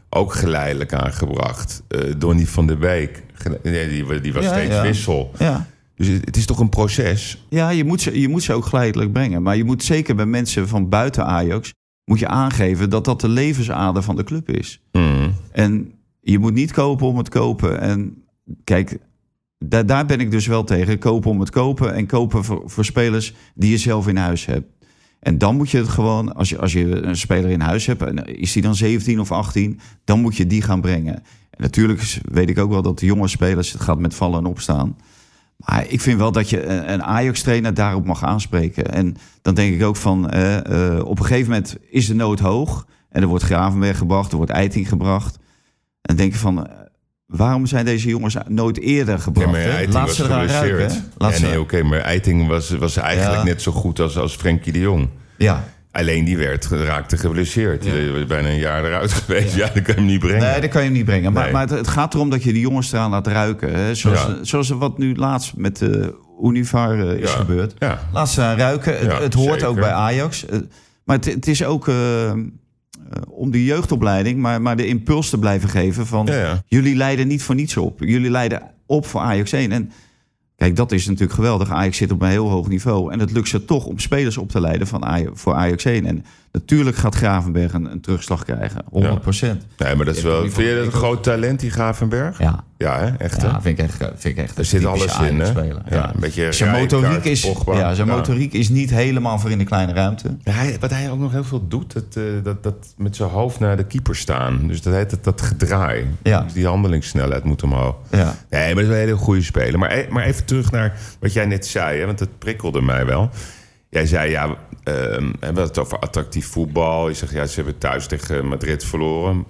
Ook geleidelijk aangebracht. Eh Donny van der gele- nee, die, die was Ja, steeds ja. wissel. Ja. Dus het, is toch een proces? Ja, je moet, ze, je moet ze ook geleidelijk brengen. Maar je moet zeker bij mensen van buiten Ajax... moet je aangeven dat dat de levensader van de club is. Hmm. En je moet niet kopen om het kopen. En kijk, daar, daar ben ik dus wel tegen. Kopen om het kopen en kopen voor, voor spelers die je zelf in huis hebt. En dan moet je het gewoon, als je, als je een speler in huis hebt... en is die dan 17 of 18, dan moet je die gaan brengen. En natuurlijk weet ik ook wel dat de jonge spelers... het gaat met vallen en opstaan... Maar ik vind wel dat je een Ajax-trainer daarop mag aanspreken. En dan denk ik ook van, eh, op een gegeven moment is de nood hoog. En er wordt Gravenberg gebracht, er wordt Eiting gebracht. En denk je van, waarom zijn deze jongens nooit eerder Ja, gebracht? maar hè? Eiting Laat was ze eraan geblesseerd. ruiken. hè? Laat Ja, ze- nee, oké, maar Eiting was, was eigenlijk Ja. net zo goed als, als Frenkie de Jong. ja. Alleen die werd, raakte geblesseerd. Die was bijna een jaar eruit geweest. Ja, dat kan je hem niet brengen. Nee, dat kan je niet brengen. Maar, Nee. maar het, het gaat erom dat je die jongens eraan laat ruiken. Hè? Zoals, Ja. zoals wat nu laatst met de Univar eh, is Ja. gebeurd. Ja. Laat ze aan ruiken. Het, Ja, het hoort zeker. ook bij Ajax. Eh, Maar het, het is ook eh, eh, om die jeugdopleiding, maar, maar de impuls te blijven geven van... Ja, ja. jullie leiden niet voor niets op. Jullie leiden op voor Ajax 1. En kijk, dat is natuurlijk geweldig. Ajax zit op een heel hoog niveau. En het lukt ze toch om spelers op te leiden van voor Ajax 1. En natuurlijk gaat Gravenberg een, een terugslag krijgen. 100 procent. Nee, maar dat is wel... Vind je dat een groot talent, die Gravenberg? Ja. Ja, hè? Echt, hè? Ja, vind ik echt, vind ik echt Er zit alles in, hè? Ja, een beetje zijn motoriek is, Pogba. ja, zijn motoriek is niet helemaal voor in de kleine ruimte. Hij, wat hij ook nog heel veel doet, dat, eh, dat, dat met zijn hoofd naar de keeper staan. Dus dat heet het dat gedraai. Ja. Dus die handelingssnelheid moet omhoog. Ja. Nee, maar dat is een hele goede speler. Maar, e- maar even terug naar wat jij net zei, hè, want het prikkelde mij wel. Jij zei, ja, ehm, we hebben het over attractief voetbal. Je zegt, ja, ze hebben thuis tegen Madrid verloren.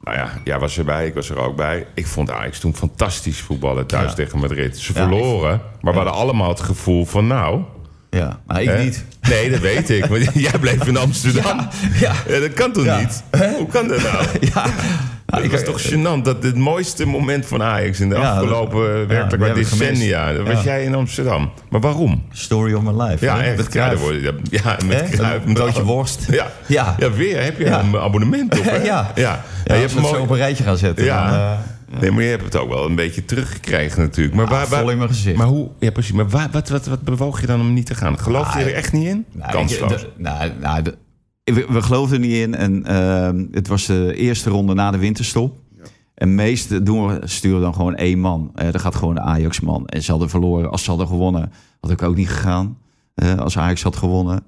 Nou ja, jij was erbij, ik was er ook bij. Ik vond Ajax toen fantastisch voetballen thuis Ja. tegen Madrid. Ze Ja, verloren, maar we hadden allemaal het gevoel van, nou... Ja, maar ik hè? niet. Nee, dat weet ik. Maar jij bleef in Amsterdam. Ja. Ja, dat kan toch niet? Hoe kan dat nou? Ja. Het was toch gênant dat het mooiste moment van Ajax in de Ja, afgelopen dat- werkelijk ik gemist. decennia. Dat was Ja. jij in Amsterdam. Maar waarom? Story of my life. Ja, hè? echt. Met Ja, je, ja, met? Cruijff. Een broodje worst. Ja. Ja. ja, weer heb je Ja. een abonnement op. Hè? Ja. ja. Ja, je hebt het mooi- zo op een rijtje gaan zetten. Ja. Dan, eh, Nee, maar je hebt het ook wel een beetje teruggekregen natuurlijk. Maar, waar, vol in mijn gezicht. maar hoe, ja precies, maar waar, wat, wat, wat bewoog je dan om niet te gaan? Geloof je Ah, er echt niet in? Nou, Kansloos. ik- de- nou, nou, de- we, we geloofden er niet in. En ehm, het was de eerste ronde na de winterstop. En meest doen we, sturen dan gewoon één man. Eh er gaat gewoon een Ajax-man. En ze hadden verloren. Als ze hadden gewonnen, had ik ook niet gegaan. eh, als Ajax had gewonnen.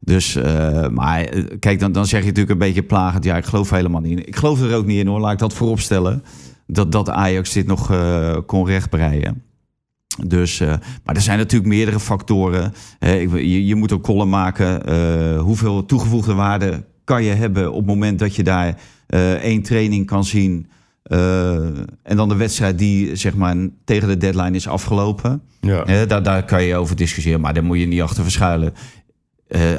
Dus, eh, maar kijk, dan, dan zeg je natuurlijk een beetje plagend. Ja, ik geloof helemaal niet in. Ik geloof er ook niet in hoor. Laat ik dat vooropstellen. Dat, dat Ajax dit nog kon rechtbreien. Dus, eh, maar er zijn natuurlijk meerdere factoren. Je, je moet een column maken. eh, hoeveel toegevoegde waarde kan je hebben op het moment dat je daar eh, één training kan zien. en dan de wedstrijd die zeg maar tegen de deadline is afgelopen. Ja. Daar, daar kan je over discussiëren, maar daar moet je niet achter verschuilen.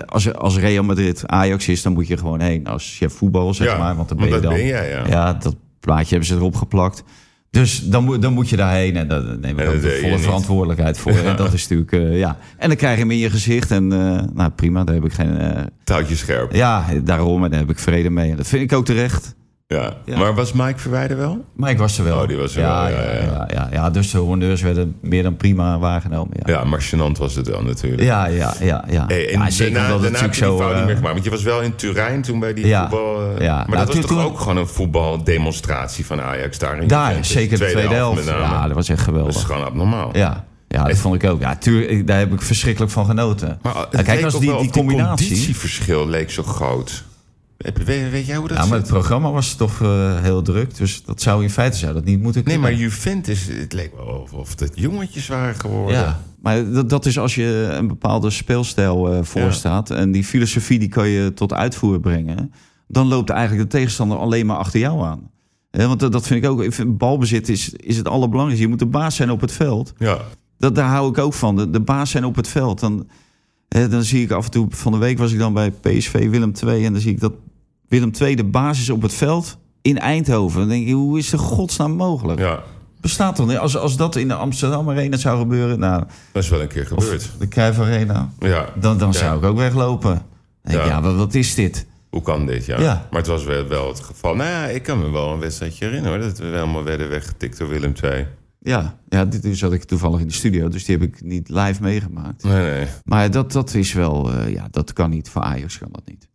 Als, als Real Madrid Ajax is, dan moet je gewoon heen als chef voetbal, zeg Ja, maar. Want dan ben je dat dan. ben jij, ja. Ja, dat plaatje hebben ze erop geplakt. Dus dan moet, dan moet je daarheen en daar neem ik ook de volle verantwoordelijkheid voor. En dat is natuurlijk, eh, ja. En dan krijg je hem in je gezicht en eh, nou prima, daar heb ik geen... Touwtje scherp. ja, daarom en daar heb ik vrede mee. En dat vind ik ook terecht. Ja. Ja. Maar was Mike Verwijder wel? Ik was er wel. Oh, die was er ja, wel, ja, ja, ja. ja, ja, ja. Dus de honneurs werden meer dan prima waargenomen. Ja, Ja, maar gênant was het wel natuurlijk. ja, ja. ja, ja. Hey, en zeker daarna, het daarna heb je die zo... niet eh, meer gemaakt. Want je was wel in Turijn toen bij die voetbal... eh, Ja. Maar Nou, dat was toch toen- ook gewoon een voetbaldemonstratie van Ajax daar in daar, Juventus? zeker de tweede helft. Ja, dat was echt dat is geweldig. gewoon abnormaal. Ja, ja dat vond ik ook. Ja, tuur, daar heb ik verschrikkelijk van genoten. Maar eh, het kijk, als die, die of combinatie... conditieverschil leek zo groot. Weet, weet jij hoe dat Ja, maar het programma was toch eh, heel druk. Dus dat zou in feite zou dat niet moeten Nee, kunnen. maar Juventus, het leek wel of, of het jongetjes waren geworden. Ja, maar dat, dat is als je een bepaalde speelstijl eh voorstaat... en die filosofie die kan je tot uitvoer brengen... dan loopt eigenlijk de tegenstander alleen maar achter jou aan. Want dat, dat vind ik ook... balbezit is, is het allerbelangrijkste. Je moet de baas zijn op het veld. Ja. Dat, daar hou ik ook van. De, de baas zijn op het veld. Dan, hè, dan zie ik af en toe... Van de week was ik dan bij PSV Willem II... en dan zie ik dat Willem II de baas is op het veld... in Eindhoven. Dan denk je, hoe is de godsnaam mogelijk? ja, Bestaat toch niet? Als, als dat in de Amsterdam Arena zou gebeuren... Nou, dat is wel een keer gebeurd. de Cruijff Arena... Ja. dan, dan Ja. zou ik ook weglopen. Denk Ja. ja, wat, wat is dit? Hoe kan dit, ja. Ja. Maar het was wel, wel het geval. Nou ja, ik kan me wel een wedstrijdje herinneren... hoor, dat we helemaal werden weggetikt door Willem II. Ja, ja dit dit zat ik toevallig in de studio... dus die heb ik niet live meegemaakt. Nee, nee. Maar dat, dat is wel... eh, ja, dat kan niet. Voor Ajax kan dat niet.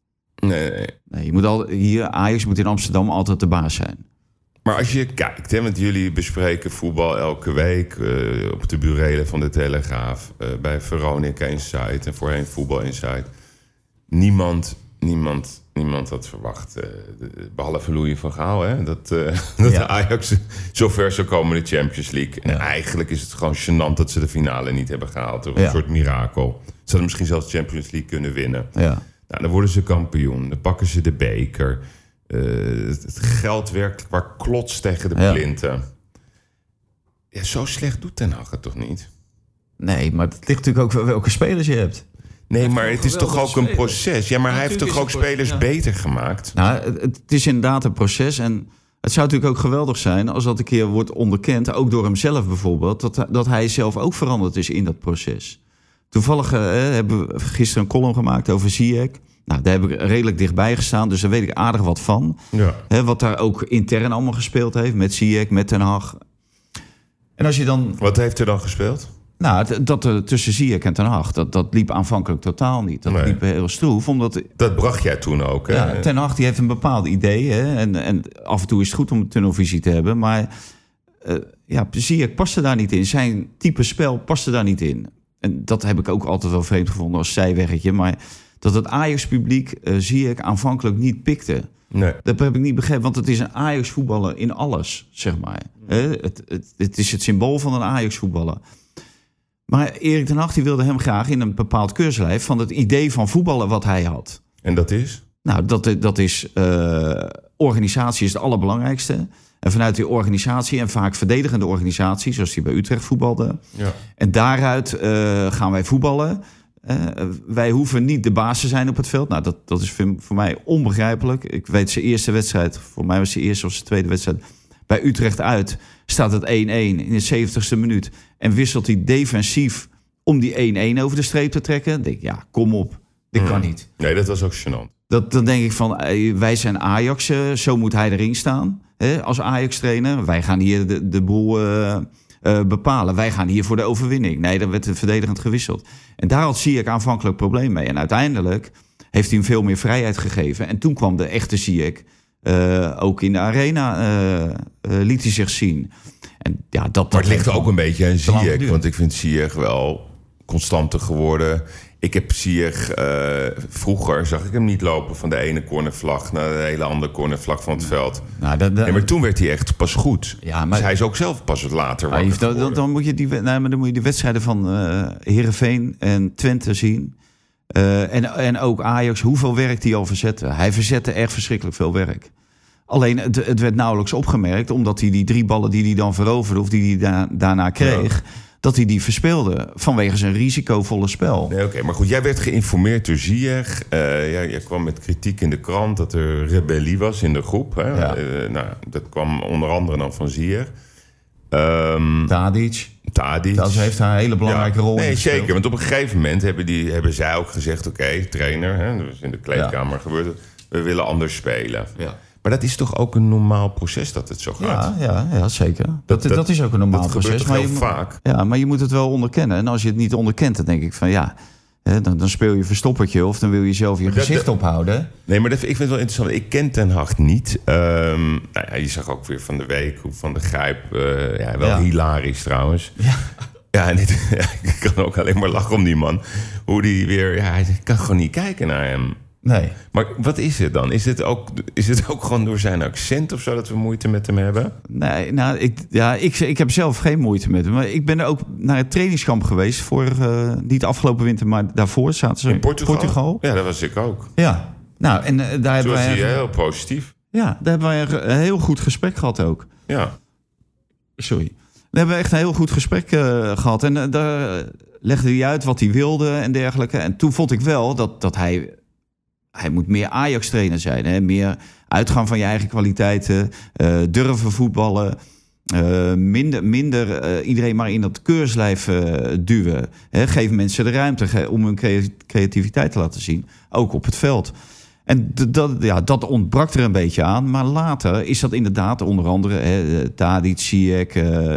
Nee, nee. Je moet al, hier, Ajax moet in Amsterdam altijd de baas zijn. Maar als je kijkt, hè, want jullie bespreken voetbal elke week eh, op de burelen van de Telegraaf, eh, bij Veronica Insight en voorheen Voetbal Insight. Niemand, niemand, niemand had verwacht, eh, behalve Louis van Gaal, hè, dat, dat Ja. de Ajax zo ver zou komen in de Champions League. En Ja. eigenlijk is het gewoon gênant dat ze de finale niet hebben gehaald. Een Ja. soort mirakel. Ze hadden misschien zelfs de Champions League kunnen winnen. Ja. Nou, dan worden ze kampioen. Dan pakken ze de beker. Eh, het geld werkelijk waar klots tegen de Ja. plinten. Ja, zo slecht doet Ten Hag het toch niet? Nee, maar het ligt natuurlijk ook wel welke spelers je hebt. Nee, maar het is toch ook een proces? Ja, maar hij heeft toch ook spelers beter gemaakt? Nou, het, het is inderdaad een proces. En het zou natuurlijk ook geweldig zijn als dat een keer wordt onderkend, ook door hemzelf bijvoorbeeld, dat, dat hij zelf ook veranderd is in dat proces. Toevallig eh, hebben we gisteren een column gemaakt over Ziyech. Nou, daar heb ik redelijk dichtbij gestaan, dus daar weet ik aardig wat van. Ja. Wat daar ook intern allemaal gespeeld heeft met Ziyech, met Ten Hag. En als je dan Wat heeft er dan gespeeld? Nou, dat er tussen Ziyech en Ten Hag, dat, dat liep aanvankelijk totaal niet. Dat Nee. liep heel stroef, omdat Dat bracht jij toen ook, hè? ja, Ten Hag die heeft een bepaald idee. Hè, en, en af en toe is het goed om een tunnelvisie te hebben. Maar eh ja, Ziyech paste daar niet in. Zijn type spel paste daar niet in. En dat heb ik ook altijd wel vreemd gevonden als zijweggetje. Maar dat het Ajax-publiek eh Ziyech aanvankelijk niet pikte... Nee. Dat heb ik niet begrepen, want het is een Ajax-voetballer in alles, zeg maar. Het, het is het symbool van een Ajax-voetballer. Maar Erik ten Hag die wilde hem graag in een bepaald keurslijf... van het idee van voetballen wat hij had. En dat is? Nou, dat, dat is... eh, organisatie is het allerbelangrijkste. En vanuit die organisatie, en vaak verdedigende organisatie... zoals die bij Utrecht voetbalde... Ja. En daaruit eh, gaan wij voetballen. Eh, wij hoeven niet de baas te zijn op het veld. Nou, dat, dat is voor, voor mij onbegrijpelijk. Ik weet zijn eerste wedstrijd, voor mij was zijn eerste of zijn tweede wedstrijd... bij Utrecht uit, staat het 1-1 in de 70ste minuut. En wisselt hij defensief om die 1-1 over de streep te trekken. Dan denk ik, ja, kom op, dit kan niet. Nee, dat was ook gênant. Dat, dan denk ik van, eh, wij zijn Ajax, zo moet hij erin staan. Hè, als Ajax-trainer. Wij gaan hier de, de boel eh, eh, bepalen. Wij gaan hier voor de overwinning. Nee, dan werd het verdedigend gewisseld. En daar had Ziyech aanvankelijk probleem mee. En uiteindelijk heeft hij hem veel meer vrijheid gegeven. En toen kwam de echte Ziyech. eh, ook in de arena liet hij zich zien. En ja, dat, dat Maar het ligt ook een beetje aan Ziyech. Want ik vind Ziyech wel constanter geworden. Ik heb Ziyech... eh, vroeger zag ik hem niet lopen van de ene cornervlag... naar de hele andere cornervlag van het veld. Nou, dat, dat- Nee, maar toen werd hij echt pas goed. Ja, maar- Dus hij is ook zelf pas wat later wakker dan, dan, moet je die, nee, maar dan moet je die wedstrijden van eh Heerenveen en Twente zien. Eh, en, en ook Ajax, hoeveel werk die al verzette. Hij verzette echt verschrikkelijk veel werk. Alleen het, het werd nauwelijks opgemerkt, omdat hij die drie ballen die hij dan veroverde of die hij da- daarna kreeg, dat hij die verspeelde vanwege zijn risicovolle spel. Nee, oké. Maar goed, jij werd geïnformeerd door Ziyech. Eh, ja, jij kwam met kritiek in de krant dat er rebellie was in de groep. Hè? Ja. Eh, nou, dat kwam onder andere dan van Ziyech. Ehm Tadic, Tadic. dat heeft een hele belangrijke Ja. rol in Nee, gespeeld. zeker. Want op een gegeven moment hebben, die, hebben zij ook gezegd... oké, trainer, hè, dus in de kleedkamer gebeurt het... we willen anders spelen. Ja. Maar dat is toch ook een normaal proces dat het zo gaat? Ja, ja, ja zeker. Dat, dat, dat- is ook een normaal dat gebeurt proces. maar heel je, vaak? Ja, maar je moet het wel onderkennen. En als je het niet onderkent, dan denk ik van ja, hè, dan, dan speel je verstoppertje of dan wil je zelf je gezicht ophouden. Nee, maar dat, ik vind het wel interessant. Ik ken Ten Hag niet. Ehm, nou ja, je zag ook weer van de week hoe Van de Grijp... eh, ja, wel Ja. hilarisch trouwens. Ja. Ja, en dit, ja, ik kan ook alleen maar lachen om die man. Hoe die weer... Ja, hij kan gewoon niet kijken naar hem. Nee. Maar wat is het dan? Is het ook, is het ook gewoon door zijn accent of zo dat we moeite met hem hebben? Nee, nou, ik, ja, ik, ik heb zelf geen moeite met hem. Maar ik ben ook naar het trainingskamp geweest. Voor, eh, niet afgelopen winter, maar daarvoor zaten ze In Portugal? Ja, dat was ik ook. Ja. Nou, en eh, daar, Toen hebben wij, hij heel positief. ja, daar hebben wij een, heel goed gesprek gehad ook. Ja. Sorry. We hebben echt een heel goed gesprek eh, gehad. En daar legde hij uit wat hij wilde en dergelijke. En toen vond ik wel dat, dat hij... Hij moet meer Ajax-trainer zijn. Hè? Meer uitgaan van je eigen kwaliteiten. eh, durven voetballen. eh, minder minder eh, iedereen maar in dat keurslijf duwen. Hè? Geef mensen de ruimte om hun crea- creativiteit te laten zien. Ook op het veld. En dat, ja, dat ontbrak er een beetje aan. Maar later is dat inderdaad onder andere... Hè, Tadic, Ziyech, eh,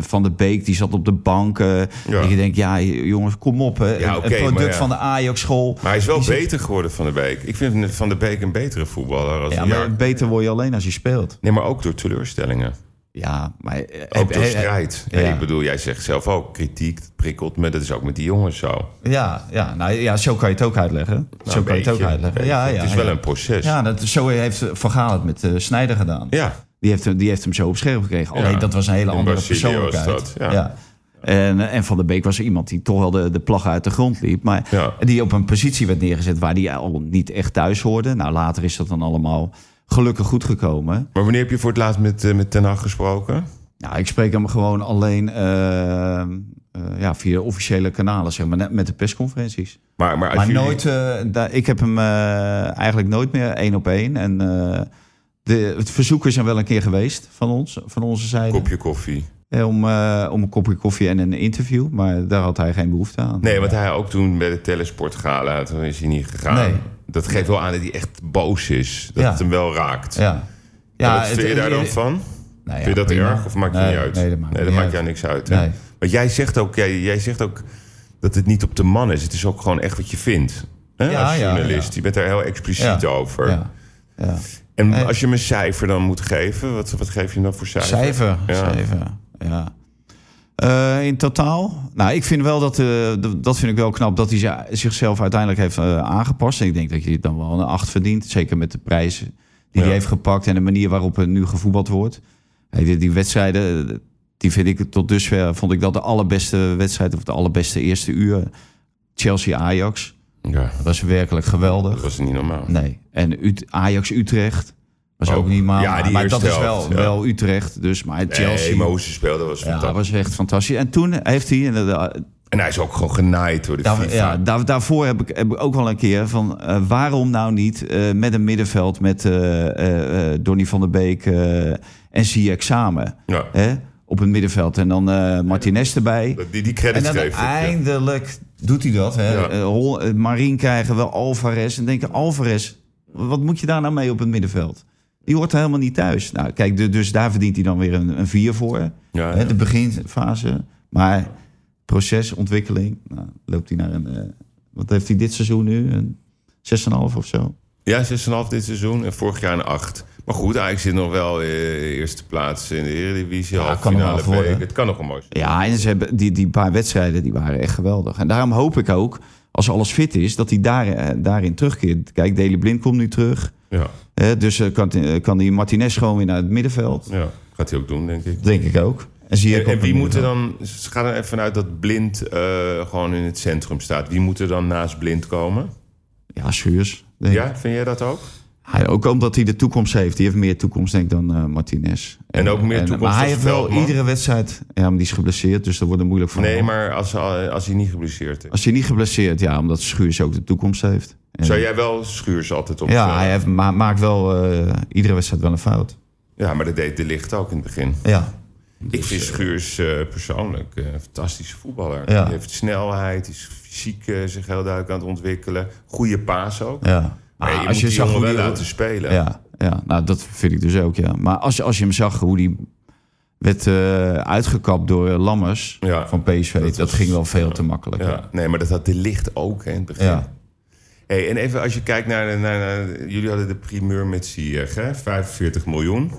Van de Beek, die zat op de bank. eh, Ja. En je denkt, ja jongens, kom op. Hè. Ja, Een- product ja. van de Ajax-school. Maar hij is wel Die zit- beter geworden van de Beek. Ik vind Van de Beek een betere voetballer. Als Ja, maar jaar. beter word je alleen als je speelt. Nee, maar ook door teleurstellingen. Ja, maar... eh, Ook eh, door eh, strijd. ja. Ik bedoel, jij zegt zelf ook, kritiek prikkelt me. Dat is ook met die jongens zo. Ja, ja, nou, ja, zo kan je het ook uitleggen. Nou, zo kan je het ook uitleggen. Ja, ja, het is wel een proces. Ja, dat, zo heeft Van Gaal het met eh Snijder gedaan. Ja. Die, heeft, hem- die heeft hem zo op scherp gekregen. Alleen Ja. dat was een hele In andere Brazilië persoonlijkheid. dat, ja. En, eh, en Van der Beek was iemand die toch wel de, de plag uit de grond liep. Maar die op een positie werd neergezet waar die al niet echt thuis hoorde. Nou, later is dat dan allemaal gelukkig goed gekomen. Maar wanneer heb je voor het laatst met, eh, met Ten Hag gesproken? Nou, ik spreek hem gewoon alleen eh, eh, ja, via officiële kanalen, zeg maar, net met de persconferenties. Maar, maar, als Maar jullie- nooit, ik heb hem eigenlijk nooit meer één op één. En de, het verzoeken zijn wel een keer geweest van ons, van onze zijde. kopje koffie. Om, om een kopje koffie en een interview. Maar daar had hij geen behoefte aan. Nee, want hij ook toen bij de Telesport gala, toen is hij niet gegaan. Nee. Dat geeft wel aan dat hij echt boos is. Dat Ja. het hem wel raakt. Ja. Ja, wat het- vind je daar dan van? nou ja, vind je dat prima. erg of maakt Nee, niet uit? Nee, dat maakt, dat niet maakt jou niks uit. Nee. Want jij zegt, ook, jij, jij zegt ook dat het niet op de man is. Het is ook gewoon echt wat je vindt. Hè? Ja, als journalist. Je bent daar heel expliciet over. Ja. Ja. En als je hem een cijfer dan moet geven, wat, wat geef je hem dan voor cijfer? Cijfer. Ja. Cijfer. Ja. Eh, in totaal? Nou, ik vind wel dat, d- dat vind ik wel knap dat hij zi- zichzelf uiteindelijk heeft eh, aangepast. En ik denk dat je dan wel een 8 verdient. Zeker met de prijzen die Ja. hij heeft gepakt en de manier waarop er nu gevoetbald wordt. Hey, die, die wedstrijden, die vind ik tot dusver vond ik dat de allerbeste wedstrijd of de allerbeste eerste uur. Chelsea-Ajax. Ja, Dat was werkelijk geweldig. dat was niet normaal. Nee. En Ut- Ajax-Utrecht was ook, Ook. niet maar. Ja, maar dat is wel, ja. wel Utrecht. Dus, maar Chelsea. Nee, ze speelden was ja, fantastisch. dat was echt fantastisch. En toen heeft hij inderdaad. En hij is ook gewoon genaaid door de Daar, FIFA. ja, daar, daarvoor heb ik, heb ik ook wel een keer van eh, waarom nou niet eh, met een middenveld met eh eh, eh, Donny van der Beek eh, en Ziyech samen Ja. hè, op het middenveld en dan eh Martinez erbij. Die, die En credits dan geef ik. ja. eindelijk doet hij dat. Hè. Ja. Eh, eh, Marien krijgen wel Alvarez. En denken, Alvarez, wat moet je daar nou mee op het middenveld? Die hoort er helemaal niet thuis. Nou, kijk, de- dus daar verdient hij dan weer een, een vier voor. Ja, Hè, de beginfase. Maar proces, ontwikkeling, nou, loopt hij naar een... eh, wat heeft hij dit seizoen nu? Een 6,5 of zo? Ja, 6,5 dit seizoen en vorig jaar een 8. Maar goed, eigenlijk zit nog wel eh, eerste plaats in de Eredivisie. Ja, kan nog finale week. Het kan nog een mooi zijn. Ja, en ze hebben die, die paar wedstrijden die waren echt geweldig. En daarom hoop ik ook, als alles fit is, dat hij daar, eh, daarin terugkeert. Kijk, Deli Blind komt nu terug. Ja, dus eh, kan, eh, kan die Martinez gewoon weer naar het middenveld. ja, gaat hij ook doen, denk ik. Denk ik ook. En, zie En, en wie moet er dan... Ze gaan er even vanuit dat Blind eh, gewoon in het centrum staat. Wie moet er dan naast Blind komen? Ja, Schuurs. Ja, vind jij dat ook? Hij, ook omdat hij de toekomst heeft. Die heeft meer toekomst denk ik dan eh, Martinez. En ook meer toekomst Maar hij heeft wel iedere wedstrijd... Ja, maar die is geblesseerd, dus dat wordt moeilijk voor Nee, maar als, als hij niet geblesseerd is. Als hij niet geblesseerd, ja, omdat Schuurs ook de toekomst heeft. En- Zou jij wel Schuurs altijd op... ja, eh, hij heeft, ma- maakt wel eh, iedere wedstrijd wel een fout. ja, maar dat deed de licht ook in het begin. Ja, Ik vind Schuurs eh, persoonlijk een fantastische voetballer. Ja. Hij heeft snelheid, is fysiek zich heel duidelijk aan het ontwikkelen. Goede paas ook. ja. Maar Ah, je als je zo'n jongen wel laten spelen. Ja, ja, nou dat vind ik dus ook, ja. Maar als, je- als je hem zag hoe die werd eh, uitgekapt door Lammers Ja. van PSV, dat, was- ging wel veel te makkelijk. Ja, nee, maar dat had de licht ook hè, in het begin. Ja. Hey, en even als je kijkt naar, naar, naar- jullie hadden de primeur met Ziyech, hè? 45 miljoen.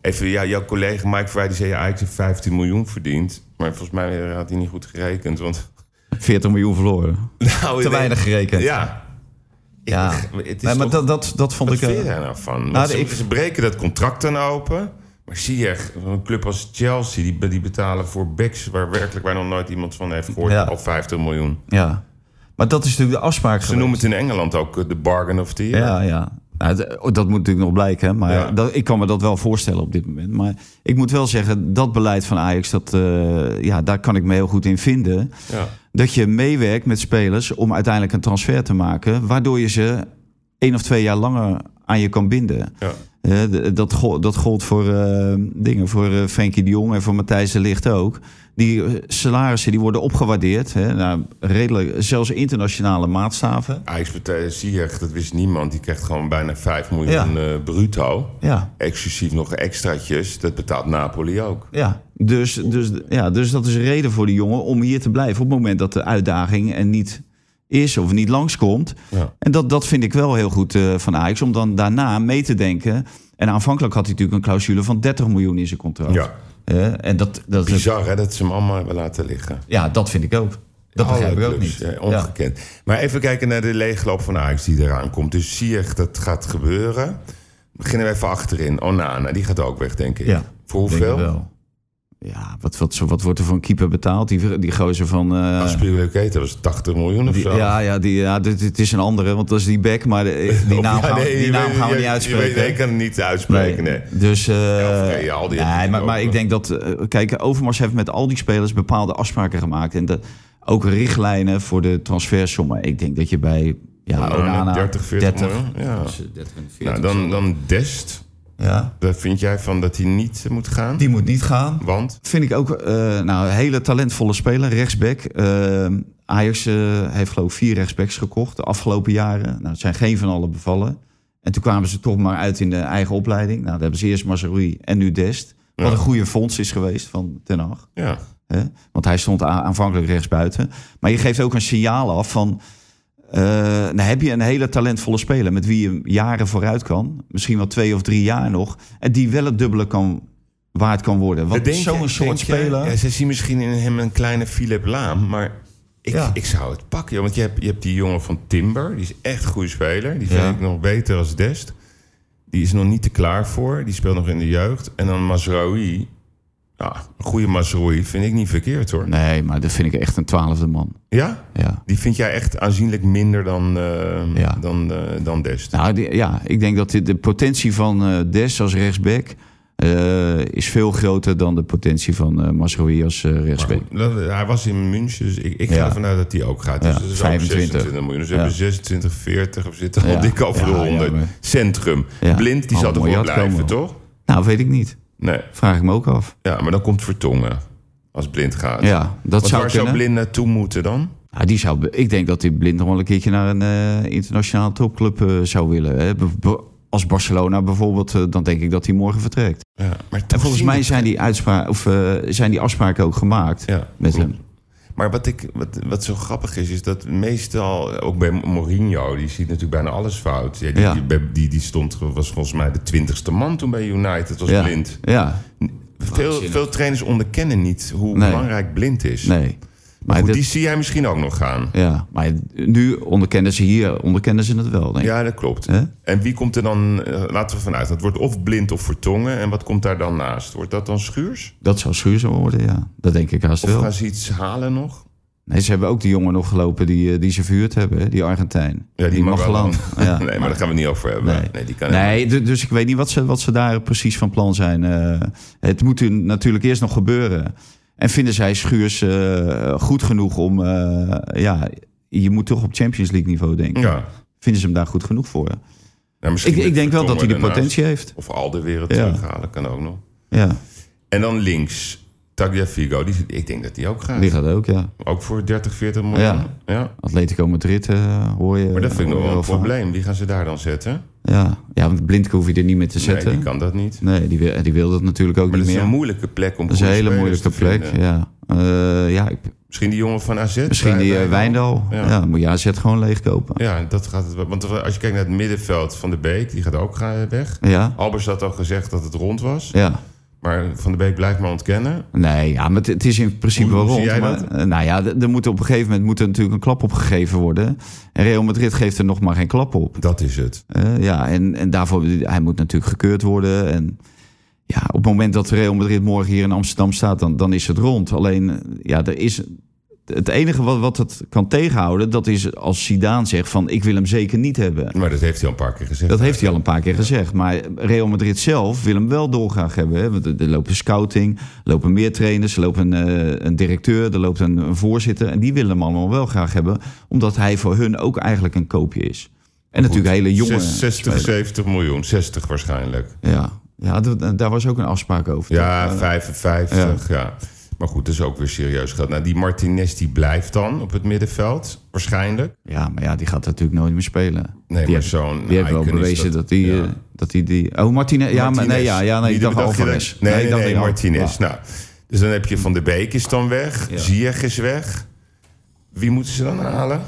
Even, ja, jouw collega Mike Vrij die zei ja, eigenlijk 15 miljoen verdiend. Maar volgens mij had hij niet goed gerekend, want 40 miljoen verloren. nou, Te weinig gerekend. Ja. Ja. Ik- het is Nee, maar dat, dat, dat vond Wat ik... eh, vind je daar nou van? Nou, ze, ik- ze breken dat contract dan open. Maar zie je echt, een club als Chelsea, die, die betalen voor backs waar werkelijk waar nog nooit iemand van heeft gehoord, Ja. al 50 miljoen. ja. Maar dat is natuurlijk de afspraak Ze geweest. noemen het in Engeland ook eh, de bargain of the year. Ja, ja. Nou, oh, dat moet natuurlijk nog blijken. Maar Ja. dat, ik kan me dat wel voorstellen op dit moment. Maar ik moet wel zeggen, dat beleid van Ajax, dat, eh, ja, daar kan ik me heel goed in vinden. Ja. Dat je meewerkt met spelers om uiteindelijk een transfer te maken. Waardoor je ze één of twee jaar langer aan je kan binden. Ja. Eh, dat, gol- dat gold voor eh, dingen, voor eh Frenkie de Jong en voor Matthijs de Ligt ook. Die salarissen die worden opgewaardeerd. Hè, naar redelijk, zelfs internationale maatstaven. Ajax Ziyech, dat wist niemand. Die krijgt gewoon bijna 5 miljoen Ja. bruto. Ja, Exclusief nog extraatjes. Dat betaalt Napoli ook. Ja, dus, dus, ja, dus dat is een reden voor de jongen om hier te blijven op het moment dat de uitdaging er niet is of niet langskomt. Ja. En dat, dat vind ik wel heel goed eh, van Ajax, om dan daarna mee te denken. En aanvankelijk had hij natuurlijk een clausule van 30 miljoen in zijn contract. Ja. Eh, en dat, dat, Bizar hè, dat ze hem allemaal hebben laten liggen. ja, dat vind ik ook. Dat begrijp ik Alle ook clubs, niet. eh, Ja. ongekend. Maar even kijken naar de leegloop van Ajax die eraan komt. Dus Ziyech, dat gaat gebeuren. Beginnen we even achterin. Onana, die gaat ook weg, denk ik. Ja, Voor hoeveel? Ja, wat, wat, wat wordt er voor een keeper betaald? Die, die gozer van... eh, Aspilicueta, dat was 80 miljoen of die- zo. ja, ja, die, ja dit, dit is een andere, want dat is die back, maar de- die naam, ja, gaan, nee, die naam weet- gaan we je- niet uitspreken. weet- ik kan het niet uitspreken, nee. Dus, eh, Ja, die nee, maar, maar ik denk dat, eh, kijk, Overmars heeft met al die spelers bepaalde afspraken gemaakt. En dat, ook richtlijnen voor de transfersommen. Ik denk dat je bij, ja, Onana, Onana, 30, 40 miljoen, ja. tussen 30 en 40 Nou, dan, dan Dest. Ja. Daar vind jij van dat hij niet moet gaan? Die moet niet gaan. Want? Vind ik ook eh, nou, een hele talentvolle speler, rechtsback. Eh, Ajax eh, heeft geloof ik vier rechtsbacks gekocht de afgelopen jaren. Nou, het zijn geen van allen bevallen. En toen kwamen ze toch maar uit in de eigen opleiding. Nou, daar hebben ze eerst Mazraoui en nu Dest. Wat Ja. een goede fonds is geweest van Ten Hag. Ja. Hè? Want hij stond aanvankelijk rechtsbuiten. Maar je geeft ook een signaal af van... eh, nou heb je een hele talentvolle speler... met wie je jaren vooruit kan. Misschien wel twee of drie jaar nog. En die wel het dubbele kan, waard kan worden. Want zo'n soort speler... Ja, ze zien misschien in hem een kleine Philip Laam, maar ik, Ja. ik zou het pakken. joh. Want je hebt, je hebt die jongen van Timber, die is echt een goede speler. Die vind Ja. ik nog beter als Dest. Die is nog niet te klaar voor. Die speelt nog in de jeugd. En dan Mazraoui. Ja, een goede Mazraoui vind ik niet verkeerd hoor. Nee, maar dat vind ik echt een twaalfde man. Ja? Ja. Die vind jij echt aanzienlijk minder dan, eh, Ja. dan, eh, dan Dest. Nou, die- ja, ik denk dat de, de potentie van eh, Des als rechtsback... is veel groter dan de potentie van Mazraoui als rechtsback. hij was in München, dus ik, ik ga Ja. ervan uit dat hij ook gaat. Dus Ja, dat is 25. ook 26 miljoen. Dus we hebben 26, 40 of zitten al dik over de ja, 100. maar- Centrum. Blind, die Oh, zal toch wel blijven, toch? Nou, weet ik niet. Nee. Vraag ik me ook af. Ja, maar dan komt Vertongen. Als Blind gaat. Ja, dat Want zou waar kunnen. zou Blind naartoe moeten dan? Ja, die zou, ik denk dat hij blind nog wel een keertje naar een eh internationale topclub eh, zou willen. Hè. Als Barcelona bijvoorbeeld, eh, dan denk ik dat hij morgen vertrekt. Ja, maar En volgens mij zijn die, uitspraken, of, zijn die afspraken ook gemaakt Ja, met klopt. hem. Maar wat, ik, wat, wat zo grappig is, is dat meestal, ook bij Mourinho, die ziet natuurlijk bijna alles fout. Ja, die, Ja. Die, die, die stond, was volgens mij de twintigste man toen bij United, was Ja. blind. Ja, Veel, veel trainers onderkennen niet hoe Nee. belangrijk blind is. nee. Maar Maar, goed, dit- die zie jij misschien ook nog gaan. ja, maar nu onderkennen ze hier onderkennen ze het wel, denk ik. Ja, dat klopt. En wie komt er dan, eh, laten we vanuit, dat wordt of blind of vertongen. En wat komt daar dan naast? Wordt dat dan Schuurs? Dat zou Schuurzen worden, ja. Dat denk ik haast Of wel. gaan ze iets halen nog? Nee, ze hebben ook die jongen nog gelopen die, eh, die ze verhuurd hebben, die Argentijn. Ja, die, mag. Ja. nee, maar daar gaan we het niet over hebben. Nee, Nee. die kan Nee, du- dus ik weet niet wat ze, wat ze daar precies van plan zijn. Eh, het moet natuurlijk eerst nog gebeuren. En vinden zij Schuurs eh, goed genoeg om... eh, ja, je moet toch op Champions League niveau denken. Ja. Vinden ze hem daar goed genoeg voor? Misschien Ik, ik denk wel dat hij de potentie heeft. Of Alde weer het Ja. terughalen, kan ook nog. Ja. En dan links. Tagliafico, die, ik denk dat die ook gaat. Die gaat ook, ja. Ook voor 30, 40 miljoen. Ja. ja. Atletico Madrid eh, hoor je. Maar dat vind ik nog wel een vaak. probleem. Wie gaan ze daar dan zetten? Ja. ja, want blind hoef je er niet meer te Nee, zetten. die kan dat niet. Nee, die, wil, die wil dat natuurlijk ook Maar dat niet is meer. een moeilijke plek om dat is een hele moeilijke plek. vinden. Ja, Eh, ja ik- Misschien die jongen van AZ. misschien die eh, Wijndal. Ja. Moet je AZ gewoon leegkopen. Ja, dat gaat het wel. Want als je kijkt naar het middenveld van de Beek, die gaat ook weg. Ja, Albers had al gezegd dat het rond was. ja. Maar Van de Beek blijft maar ontkennen. Nee, ja, maar het, is in principe wel hoe zie rond. jij maar, dat? eh, nou ja, er moet op een gegeven moment moet er natuurlijk een klap opgegeven worden. En Real Madrid geeft er nog maar geen klap op. Dat is het. Eh, ja, en, en daarvoor, hij moet natuurlijk gekeurd worden. En ja, op het moment dat Real Madrid morgen hier in Amsterdam staat, dan, dan is het rond. Alleen, eh, ja, er is het enige wat, wat het kan tegenhouden, dat is als Zidane zegt van ik wil hem zeker niet hebben. Maar dat heeft hij al een paar keer gezegd. Dat heeft hij al een paar keer gezegd. Maar Real Madrid zelf wil hem wel dolgraag hebben. Hè? Want er lopen scouting, er lopen meer trainers, er loopt een, eh, een directeur, er loopt een, een voorzitter. En die willen hem allemaal wel graag hebben, omdat hij voor hun ook eigenlijk een koopje is. En natuurlijk hele jonge. Zes- 60, spelers. 70 miljoen. 60 waarschijnlijk. Ja, ja daar was ook een afspraak over. Ja, toch? 55. Ja. Maar goed, dat is ook weer serieus geld. Nou, die Martinez die blijft dan op het middenveld. Waarschijnlijk. ja, maar ja, die gaat natuurlijk nooit meer spelen. Nee, die maar zo'n die heeft wel bewezen dat hij ja. eh, dat hij die. Oh, Martinez. Ja, maar nee, ja, ja, nee, ik Wie dacht Alvarez. Nee, nee, nee, dacht Al- Martinez. Nou, dus dan heb je Van de Beek is dan weg. Ja. Ziyech is weg. Wie moeten ze dan halen?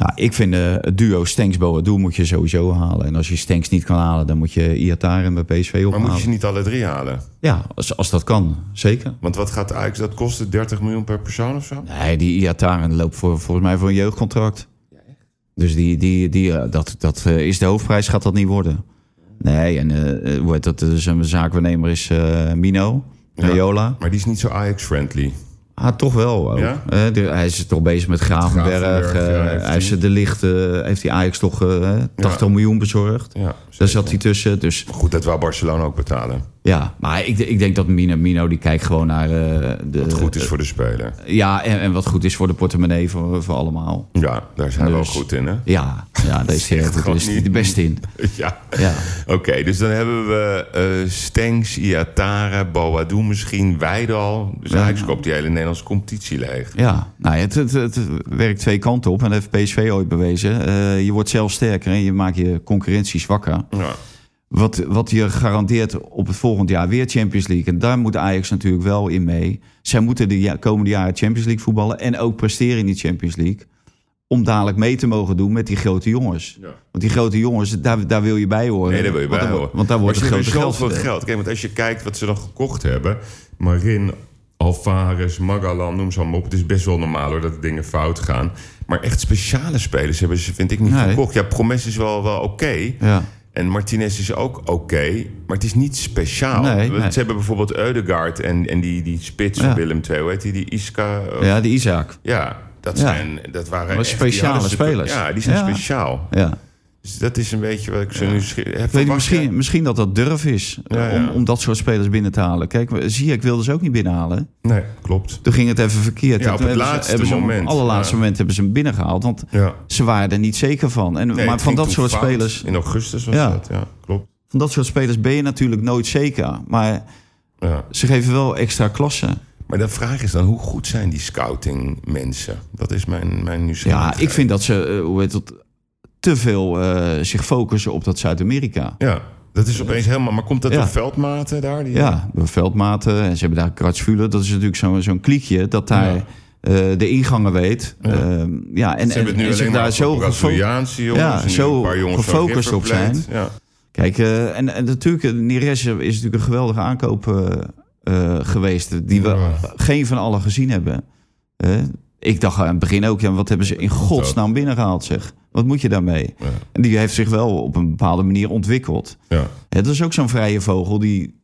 Ja, ik vind eh, het duo Stenks-Boadu moet je sowieso halen. En als je Stenks niet kan halen, dan moet je Iataren bij PSV Maar ophalen. moet je ze niet alle drie halen? Ja, als, als dat kan, zeker. Want wat gaat Ajax, dat kosten 30 miljoen per persoon of zo? Nee, die Iataren loopt voor, volgens mij voor een jeugdcontract. Dus die, die, die, eh, dat, dat eh, is de hoofdprijs, gaat dat niet worden. Nee, en hoe heet dat? Dus een zaakwaarnemer is eh, Mino, Ja. Rayola. Maar die is niet zo Ajax-friendly. Ah, toch wel. ook. Ja? Eh, de- hij is toch bezig met Gravenberg. Gravenberg, ja, eh, heeft hij heeft ze de licht, eh, heeft hij Ajax toch eh, 80 miljoen bezorgd. Daar zat hij tussen. Dus Goed, dat wou Barcelona ook betalen. Ja, maar ik, ik denk dat Mino, Mino die kijkt gewoon naar eh, de. Wat goed is voor de speler. Ja, en, en wat goed is voor de portemonnee voor, voor allemaal. Ja, daar is hij wel Dus- goed in, hè? Ja, ja daar is hij niet- de beste in. Ja. Ja. Oké, dus dan hebben we eh Stengs, Iatare, Boadu misschien, Weidal. Dus Ja. Ajax koopt die hele Nederlandse competitie leeg. Ja, nou, het, het, het werkt twee kanten op. En dat heeft PSV ooit bewezen. Eh, je wordt zelf sterker en je maakt je concurrentie zwakker. Ja. Wat, wat je garandeert op het volgend jaar weer Champions League. En daar moet Ajax natuurlijk wel in mee. Zij moeten de komende jaren Champions League voetballen. En ook presteren in die Champions League. Om dadelijk mee te mogen doen met die grote jongens. Ja. Want die grote jongens, daar, daar wil je bij horen. Nee, daar wil je bij want, horen. want daar wordt het grote geld. zoveel geld. Kijk, want als je kijkt wat ze dan gekocht hebben... Marin, Alvarez, Magalan, noem ze allemaal op. Het is best wel normaal hoor, dat de dingen fout gaan. Maar echt speciale spelers hebben ze, vind ik, niet Nee. gekocht. Ja, Promes is wel, wel oké. Ja. En Martinez is ook oké, maar het is niet speciaal. Nee. Ze hebben bijvoorbeeld Eudegaard en, en die, die spits van Ja. Willem II, hoe heet die, die Iska? of- ja, die Isaac. Ja, dat, Ja. zijn, dat waren speciale spelers. Ja, die zijn speciaal. Ja. Dus dat is een beetje wat ik zo nu heb weet verwacht, misschien, ja. misschien dat dat durf is Ja, eh, Om, ja. om dat soort spelers binnen te halen. Kijk, zie ik wilde ze ook niet binnenhalen. Nee, klopt. Toen ging het even verkeerd. Ja, op het hebben ze- laatste hebben ze, moment. Op allerlaatste Ja. moment hebben ze hem binnengehaald. Want Ja. ze waren er niet zeker van. En, Nee, maar van dat soort fout. spelers... In augustus was Ja. dat, ja, klopt. Van dat soort spelers ben je natuurlijk nooit zeker. Maar Ja. ze geven wel extra klasse. Maar de vraag is dan, hoe goed zijn die scouting mensen? Dat is mijn, mijn Ja, nieuwsgierigheid. ik vind dat ze eh, hoe heet het, te veel eh, zich focussen op dat Zuid-Amerika. Ja, dat is opeens helemaal... Maar komt dat Ja. door veldmaten daar? Die, Ja, door veldmaten. En ze hebben daar Kratsvulen. Dat is natuurlijk zo'n zo'n kliekje dat daar Ja. eh, de ingangen weet. Ja. Ja, ja en, Ze hebben het nu en, daar zo jongens. Ja, zo gefocust op zijn. Ja. Kijk, eh, en, en natuurlijk, Neres is natuurlijk een geweldige aankoop geweest. Die we geen van allen gezien hebben. Ik dacht aan het begin ook, ja, wat hebben ze in godsnaam binnengehaald, zeg. Wat moet je daarmee? Ja. En die heeft zich wel op een bepaalde manier ontwikkeld. Ja. Het is ook zo'n vrije vogel die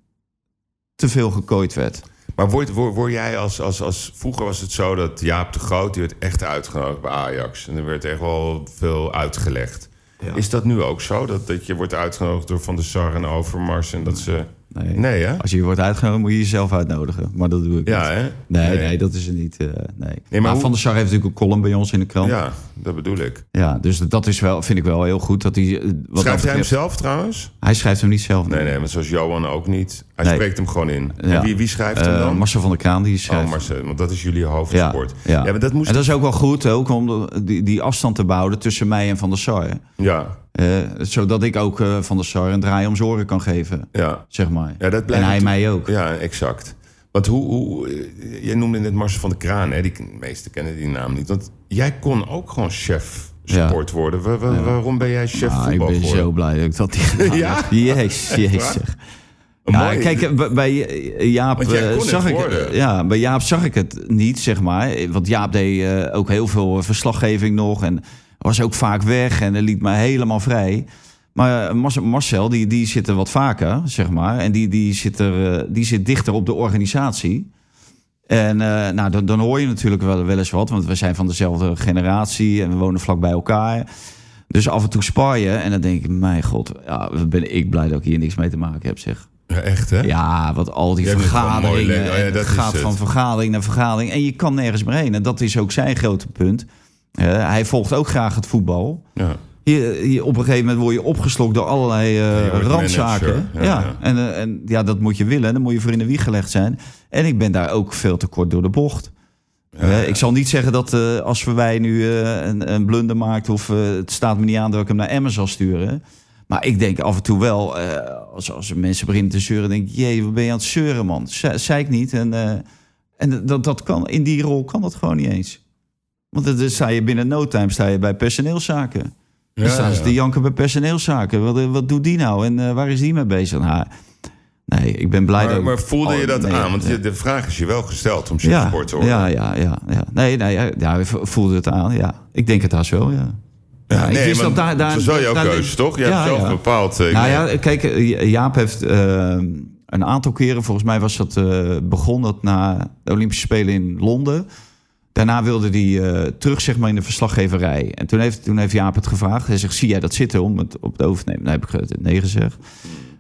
te veel gekooid werd. Maar word, word, word jij als, als, als... Vroeger was het zo dat Jaap de Groot... die werd echt uitgenodigd bij Ajax. En er werd echt wel veel uitgelegd. Is dat nu ook zo? Dat, dat je wordt uitgenodigd door Van der Sar en Overmars... en dat ze... Nee. Nee, hè? Als je wordt uitgenodigd, moet je jezelf uitnodigen. Maar dat doe ik Ja, niet. hè? Nee, nee, dat is het niet. eh, nee. maar maar hoe- Van der Sar heeft natuurlijk een column bij ons in de krant. Ja, Ja, dat bedoel ik. dus dat is wel, vind ik wel heel goed. Dat hij, eh, wat Schrijft hij hem zelf trouwens? Hij schrijft hem niet zelf. Nee, nee, maar zoals Johan ook niet. Hij spreekt hem gewoon in. Ja. En wie, wie schrijft hem Eh, dan? Marcel van der Kraan, die schrijft. Oh, Marcel, want dat is jullie ja, hoofdsport. ja. maar dat moest... En dat is ook wel goed, ook om die, die afstand te behouden tussen mij en Van der Sar. Ja, Eh, zodat ik ook eh, Van der Sar een draai om zijn oren kan geven, ja. zeg maar. Ja, dat en blijft hij natuurlijk- mij ook. Ja, exact. Want hoe, hoe... eh, Jij noemde net Marcel van der Kraan, hè? Die, de meesten kennen die naam niet. Want jij kon ook gewoon chef Ja. sport worden. Wa- wa- Waarom ben jij chef ik voetbal ben geworden? zo blij dat ik dat gedaan Ja? heb. Jezus, jezus. Ja, Mooi. kijk, bij- Jaap zag ik, worden. ja, bij Jaap zag ik het niet, zeg maar. Want Jaap deed ook heel veel verslaggeving nog en was ook vaak weg en liet me helemaal vrij. Maar eh, Marcel- die, die zit er wat vaker, zeg maar. En die, die, zit er, eh, die zit dichter op de organisatie. En eh, nou, dan, dan hoor je natuurlijk wel, wel eens wat, want we zijn van dezelfde generatie en we wonen vlak bij elkaar. Dus af en toe spar je en dan denk ik, mijn god, ja, ben ik blij dat ik hier niks mee te maken heb, zeg. Ja, echt, hè? Ja, wat al die Jij mooi vergaderingen. leuk. Oh ja, dat gaat van vergadering naar vergadering. En je kan nergens meer heen. En dat is ook zijn grote punt. Hij volgt ook graag het voetbal. Ja. Je, je, op een gegeven moment word je opgeslokt door allerlei eh, randzaken. Ja. En, eh, en ja, dat moet je willen. Dan moet je voor in de wieg gelegd zijn. En ik ben daar ook veel te kort door de bocht. Ik zal niet zeggen dat eh, als wij nu een, een blunder maakt... of het staat me niet aan dat ik hem naar Emmen zal sturen... Maar ik denk af en toe wel, als, als mensen beginnen te zeuren, denk ik, jee, wat ben je aan het zeuren, man? Ze- Zei ik niet. En, en dat, dat kan, in die rol kan dat gewoon niet eens. Want dan sta je binnen no time sta je bij personeelszaken. Dan Ja, staan ze ja. te janken bij personeelszaken. Wat, eh, wat doet die nou? En eh, waar is die mee bezig? Nou, nee, ik ben blij dat... Maar, maar voelde je Oh, dat nee, aan? Want ja. de vraag is je wel gesteld om chefsport te worden. ja, ja, ja, ja. Nee, nee, ja, ja, ik voelde het aan, ja. Ik denk het haast wel, ja. Ja, ik nee, wist maar dat daar- daar- was wel jouw daar- keuze, toch? Je Ja, hebt zelf ja. bepaald... eh, Nou ik- ja, kijk, eh, Jaap heeft eh, een aantal keren, volgens mij was dat eh begon dat na de Olympische Spelen in Londen. Daarna wilde hij eh, terug zeg maar, in de verslaggeverij. En toen heeft, toen heeft Jaap het gevraagd. Hij zegt, zie jij dat zitten om het op het over te nemen? Dan heb ik het nee gezegd.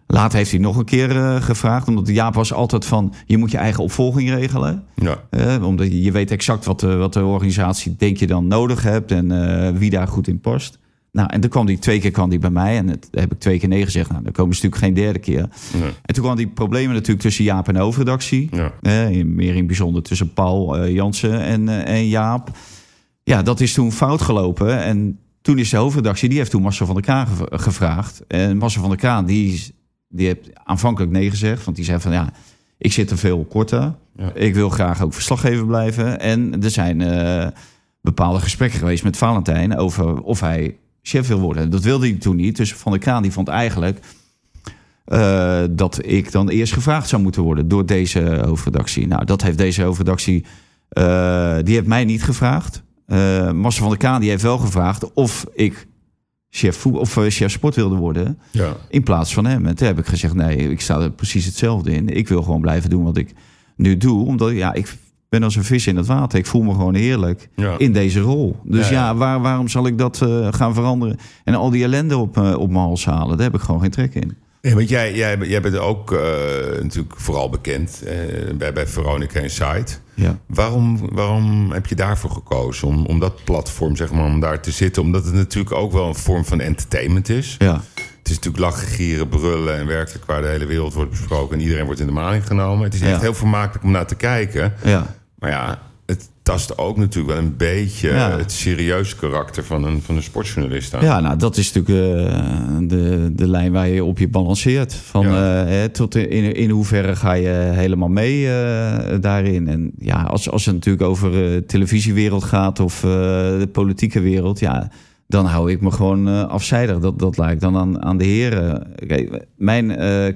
Later heeft hij nog een keer eh, gevraagd. Omdat Jaap was altijd van, je moet je eigen opvolging regelen. ja. Eh, omdat je, je weet exact wat de, wat de organisatie denk je dan nodig hebt en wie daar goed in past. Nou, en toen kwam die twee keer kwam die bij mij en het, heb ik twee keer nee gezegd. Nou, dan komen ze natuurlijk geen derde keer. Nee. En toen kwamen die problemen natuurlijk tussen Jaap en de hoofdredactie. Ja. Eh, meer in bijzonder tussen Paul eh, Jansen en, eh, en Jaap. Ja, dat is toen fout gelopen. En toen is de hoofdredactie, die heeft toen Marcel van der Kraan gev- gevraagd. En Marcel van der Kraan, die, die heeft aanvankelijk nee gezegd. Want die zei van, ja, ik zit er veel korter. Ja. Ik wil graag ook verslaggever blijven. En er zijn eh, bepaalde gesprekken geweest met Valentijn... over of hij chef wil worden. Dat wilde hij toen niet. Dus Van der Kraan die vond eigenlijk... eh, dat ik dan eerst gevraagd zou moeten worden door deze hoofdredactie. Nou, dat heeft deze hoofdredactie, eh, die heeft mij niet gevraagd. Eh Marcel van der Kraan die heeft wel gevraagd of ik chef, of, chef sport wilde worden Ja. in plaats van hem. En toen heb ik gezegd, nee, ik sta er precies hetzelfde in. Ik wil gewoon blijven doen wat ik nu doe, omdat ja, ik ben als een vis in het water. Ik voel me gewoon heerlijk Ja. in deze rol. Dus Ja, ja, ja. waar, waarom zal ik dat eh, gaan veranderen en al die ellende op, eh, op mijn hals halen? Daar heb ik gewoon geen trek in. Nee, want jij, jij, jij bent ook eh, natuurlijk vooral bekend eh, bij, bij Veronica Insight. Ja. Waarom, waarom heb je daarvoor gekozen? Om, om dat platform, zeg maar, om daar te zitten? Omdat het natuurlijk ook wel een vorm van entertainment is. Ja. Het is natuurlijk lachen, gieren, brullen en werkelijk waar de hele wereld wordt besproken. En iedereen wordt in de maling genomen. Het is Ja. echt heel vermakelijk om naar te kijken. Ja. Maar ja, het tast ook natuurlijk wel een beetje Ja. het serieuze karakter van een, van een sportjournalist aan. Ja, nou, dat is natuurlijk eh, de, de lijn waar je op je balanceert. Van, Ja. eh, hè, tot in, in hoeverre ga je helemaal mee eh, daarin? En ja, als, als het natuurlijk over de televisiewereld gaat of de politieke wereld, ja, dan hou ik me gewoon afzijdig. Dat, dat laat ik dan aan, aan de heren. Kijk, mijn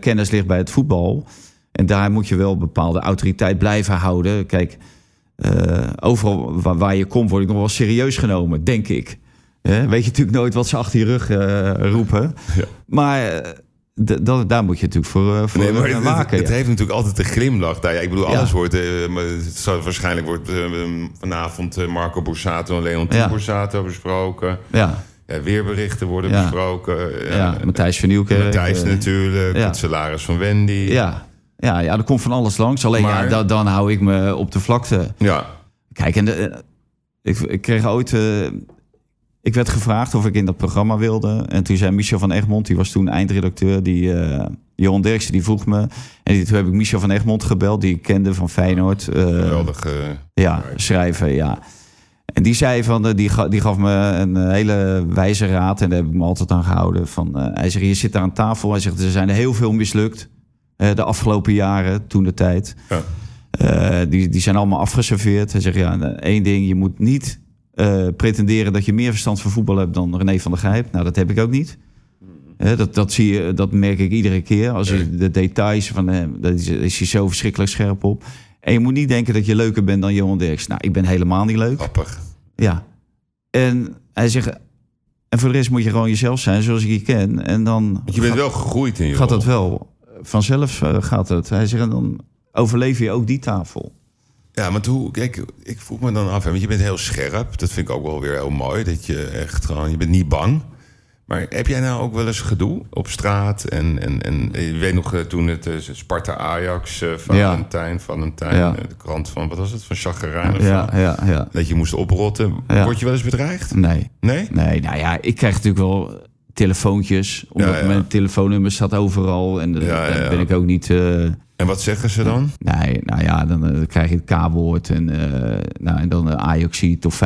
kennis ligt bij het voetbal. En daar moet je wel bepaalde autoriteit blijven houden. Kijk, eh, overal waar, waar je komt, word ik nog wel serieus genomen, denk ik. Weet je natuurlijk nooit wat ze achter je rug eh, roepen. Ja. Maar eh, dat, daar moet je natuurlijk voor, voor Nee, maar het, waken. het ja. heeft natuurlijk altijd een glimlach. daar. Ja, ik bedoel, Ja. alles wordt... maar het zal, waarschijnlijk wordt eh, vanavond Marco Borsato en Leon. Borsato besproken. ja. Ja, weerberichten worden Ja. besproken. ja, Matthijs van Nieuwkerk. Matthijs natuurlijk, het salaris van Wendy. Ja, ja, ja, er komt van alles langs. Alleen Maar- ja, da- dan hou ik me op de vlakte. Ja, Kijk, en de, eh, ik, ik kreeg ooit... eh, ik werd gevraagd of ik in dat programma wilde. En toen zei Michel van Egmond, die was toen eindredacteur... Die, eh Johan Derksen, die vroeg me... En die- toen heb ik Michel van Egmond gebeld, die ik kende van Feyenoord. geweldig. eh, ja, schrijven, ja. En die zei van, die, ga- die gaf me een hele wijze raad en daar heb ik me altijd aan gehouden. Van, hij zegt, je zit daar aan tafel. Hij zegt, er zijn er heel veel mislukt de afgelopen jaren, toen de tijd. Ja. Eh, die, die zijn allemaal afgeserveerd. Hij zegt, ja, één ding, je moet niet eh, pretenderen dat je meer verstand van voetbal hebt dan René van der Gijp. Nou, dat heb ik ook niet. Hè, dat, dat, zie je, dat merk ik iedere keer. Als je de details van hem, daar is, is hij zo verschrikkelijk scherp op. En je moet niet denken dat je leuker bent dan Johan Derks. Nou, ik ben helemaal niet leuk. grappig. Ja. En hij zegt, en voor de rest moet je gewoon jezelf zijn zoals ik je ken. En dan Want je bent wel gegroeid in je gaat dat wel. Vanzelf eh, gaat het. Hij zegt, dan overleef je ook die tafel. Ja, want hoe, kijk, ik vroeg me dan af, want je bent heel scherp. Dat vind ik ook wel weer heel mooi. Dat je echt gewoon, je bent niet bang. Maar heb jij nou ook wel eens gedoe op straat? En, en, en je weet nog eh, toen het eh, Sparta-Ajax, eh Valentijn, Valentijn, Ja. eh, de krant van, wat was het, van Chagrijn of Ja, ja, ja. Dat je moest oprotten. Word je wel eens bedreigd? Nee. Nee? Nee, nou ja, ik krijg natuurlijk wel telefoontjes. Ja. mijn telefoonnummer staat overal. En ja. ben ik ook niet... eh, En wat zeggen ze dan? Nee, nou ja, dan eh, krijg je het K-woord. En, eh, nou, en dan uh, Ajaxiet of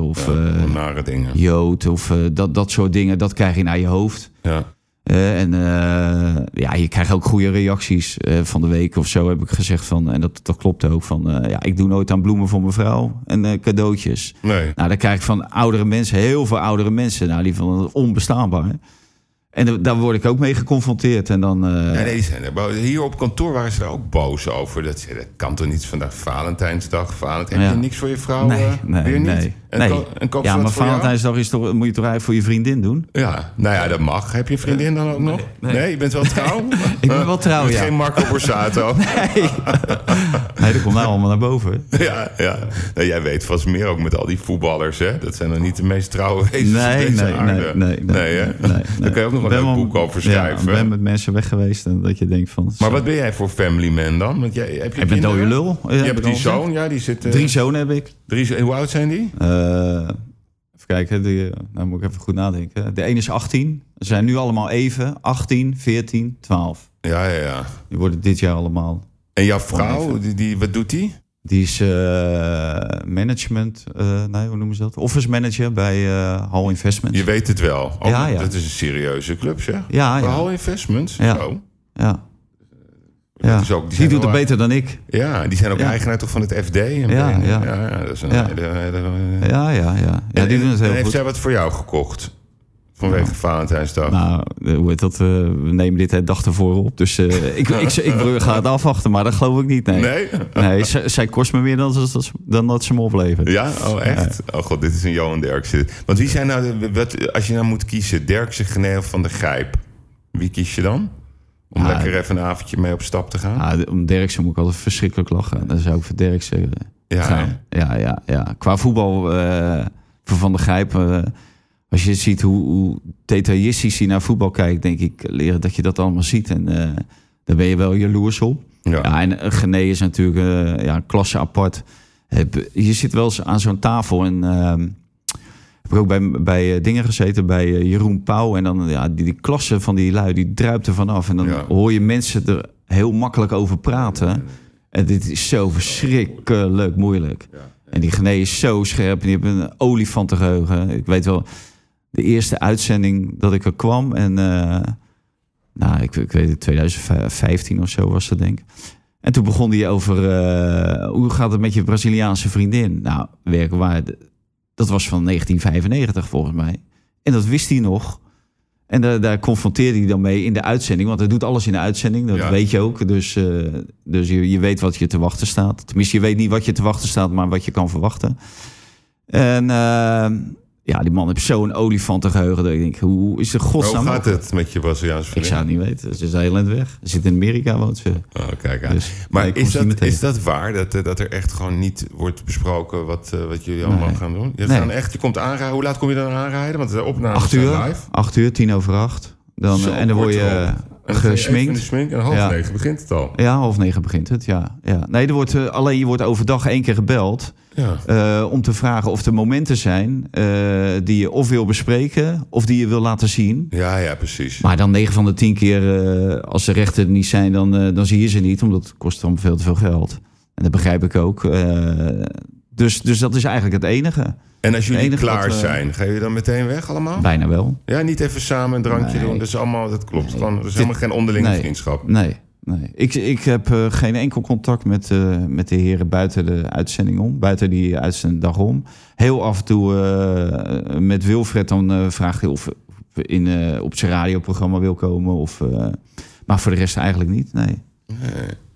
of Ja, nare dingen. Jood. Of dat, dat soort dingen, dat krijg je naar je hoofd. Ja. Eh, en eh, ja, je krijgt ook goede reacties. Eh, van de week of zo heb ik gezegd van... En dat, dat klopt ook van... ja, ik doe nooit aan bloemen voor mijn vrouw. En cadeautjes. Nee. Nou, dan krijg ik van oudere mensen, heel veel oudere mensen. Nou, die van onbestaanbaar. En da- daar word ik ook mee geconfronteerd. En dan... nee, die zijn er boos. Hier op kantoor waren ze daar ook boos over. Dat, ze- dat kan toch niet vandaag Valentijnsdag? Valentijn. Heb je niks voor je vrouw? nee, nee, weer niet? nee. En, nee. ko- en koop ze ja, maar? Valentijnsdag is toch, moet je toch eigenlijk voor je vriendin doen? Ja, nou ja, dat mag. Heb je een vriendin dan ook nog? Nee, je bent wel trouw? Ik ben wel trouw, ja. Geen Marco Borsato. Nee. nee, dat komt nou allemaal naar boven. ja, ja. Nou, jij weet vast meer ook met al die voetballers, hè? Dat zijn dan niet de meest trouwe wezens Nee, nee, aarde. nee, nee, nee, nee, nee. Daar kan je ook nog Ben een leuk boek over Ja, schrijven. ik ben met mensen weg geweest en dat je denkt van... Maar zo. wat ben jij voor family man dan? Want jij, heb je Ik ben dode lul. Je heb hebt die zoon, ja, die zit... eh, Drie zonen heb ik. drie Hoe oud zijn die? Eh, even kijken, die, nou moet ik even goed nadenken. De ene is 18. Ze zijn nu allemaal even. 18, 14, 12. Ja, ja, ja. Die worden dit jaar allemaal. En jouw vrouw, die, die, wat doet die? Die is eh, management, eh, nee, hoe noemen ze dat? Office manager bij eh Hall Investments. Je weet het wel. Oh, Ja, ja. Dat is een serieuze club, zeg. Ja, ja. Hall Investments? Ja. Zo. Ja. Dat ja. is ook- die doet wel- het beter dan ik. Ja, die zijn ook Ja. eigenaar toch van het FD? En Ja, ja. ja, ja, dat is een Ja. hele- hele- Ja, ja, ja. Ja, die doen het en heel heeft goed. zij wat voor jou gekocht? Vanwege Valentijnsdag? Nou, eh, hoe heet dat? eh, we nemen dit de dag ervoor op. Dus eh, ik, ik, ik, ik ga het afwachten, maar dat geloof ik niet. Nee. nee? Nee, zij, kost me meer dan, dat- dan dat ze me oplevert. Ja, oh echt? Oh god, dit is een Johan Derksen. Want wie zijn nou, de, wat, als je nou moet kiezen, Derksen, Genee of Van der Gijp? Wie kies je dan? Om Ja, lekker even een avondje mee op stap te gaan? Ja, om Derksen moet ik altijd verschrikkelijk lachen. Dan zou ik voor Derksen eh, Ja, gaan. Ja, ja, ja. Qua voetbal eh, voor Van der Gijp... eh, als je ziet hoe, hoe detailistisch hij naar voetbal kijkt... denk ik leren dat je dat allemaal ziet. En eh, daar ben je wel jaloers op. Ja. Ja, en Gené is natuurlijk ja, een klasse apart. Je zit wel eens aan zo'n tafel en... heb ik ook bij, bij eh, dingen gezeten, bij eh, Jeroen Pauw. En dan, ja, die, die klasse van die lui, die druipt er vanaf. En dan Ja. hoor je mensen er heel makkelijk over praten. En dit is zo verschrikkelijk moeilijk. En die Gené is zo scherp. En die hebben een olifantengeheugen. Ik weet wel, de eerste uitzending dat ik er kwam. En eh, nou, ik, ik weet het, 2015 of zo was dat denk ik. En toen begon hij over hoe gaat het met je Braziliaanse vriendin? Nou, werkelijk waar, d- dat was van 1995 volgens mij. En dat wist hij nog. En daar, daar confronteerde hij dan mee in de uitzending. Want hij doet alles in de uitzending, dat Ja. weet je ook. Dus, eh, dus je, je weet wat je te wachten staat. Tenminste, je weet niet wat je te wachten staat, maar wat je kan verwachten. En, eh, ja, die man heeft zo'n olifantengeheugen. Dat ik denk, hoe is de godsnaam hoe gaat mogelijk? het met je Braziliaanse Ik vriendin? zou het niet weten. Ze is heel eind weg. Ze zit in Amerika, woont ze. Oh, kijk aan. Dus, maar nee, ik is, dat, is dat waar? Dat, eh, dat er echt gewoon niet wordt besproken wat, eh, wat jullie allemaal Nee. gaan doen? Je, Nee. echt, je komt aanrijden. Hoe laat kom je dan aanrijden? Want de opnames Acht uur, live. acht uur, tien over acht. Dan, Zo eh, en dan word je. Eh, gesminkt. smink en half Ja. negen begint het al. Ja, half negen begint het, ja. ja. Nee, er wordt, eh, alleen je wordt overdag één keer gebeld... Ja. eh, om te vragen of er momenten zijn eh, die je of wil bespreken... of die je wil laten zien. ja, ja, precies. Maar dan 9 van de 10 keer, eh, als de rechten er niet zijn, dan, eh, dan zie je ze niet, omdat het kost dan veel te veel geld. En dat begrijp ik ook. Dus, dus dat is eigenlijk het enige. en als jullie klaar eh, zijn, ga je dan meteen weg allemaal? Bijna wel. Ja, niet even samen een drankje Nee. doen. Dat is allemaal, dat klopt. Nee. Gewoon, er is Dit- helemaal geen onderlinge nee. vriendschap. Nee, nee. Ik, ik heb eh, geen enkel contact met, eh, met de heren buiten de uitzending om. Buiten die uitzending dag om. Heel af en toe met Wilfred dan vraagt hij of in, op zijn radioprogramma wil komen. Of, maar voor de rest eigenlijk niet, nee.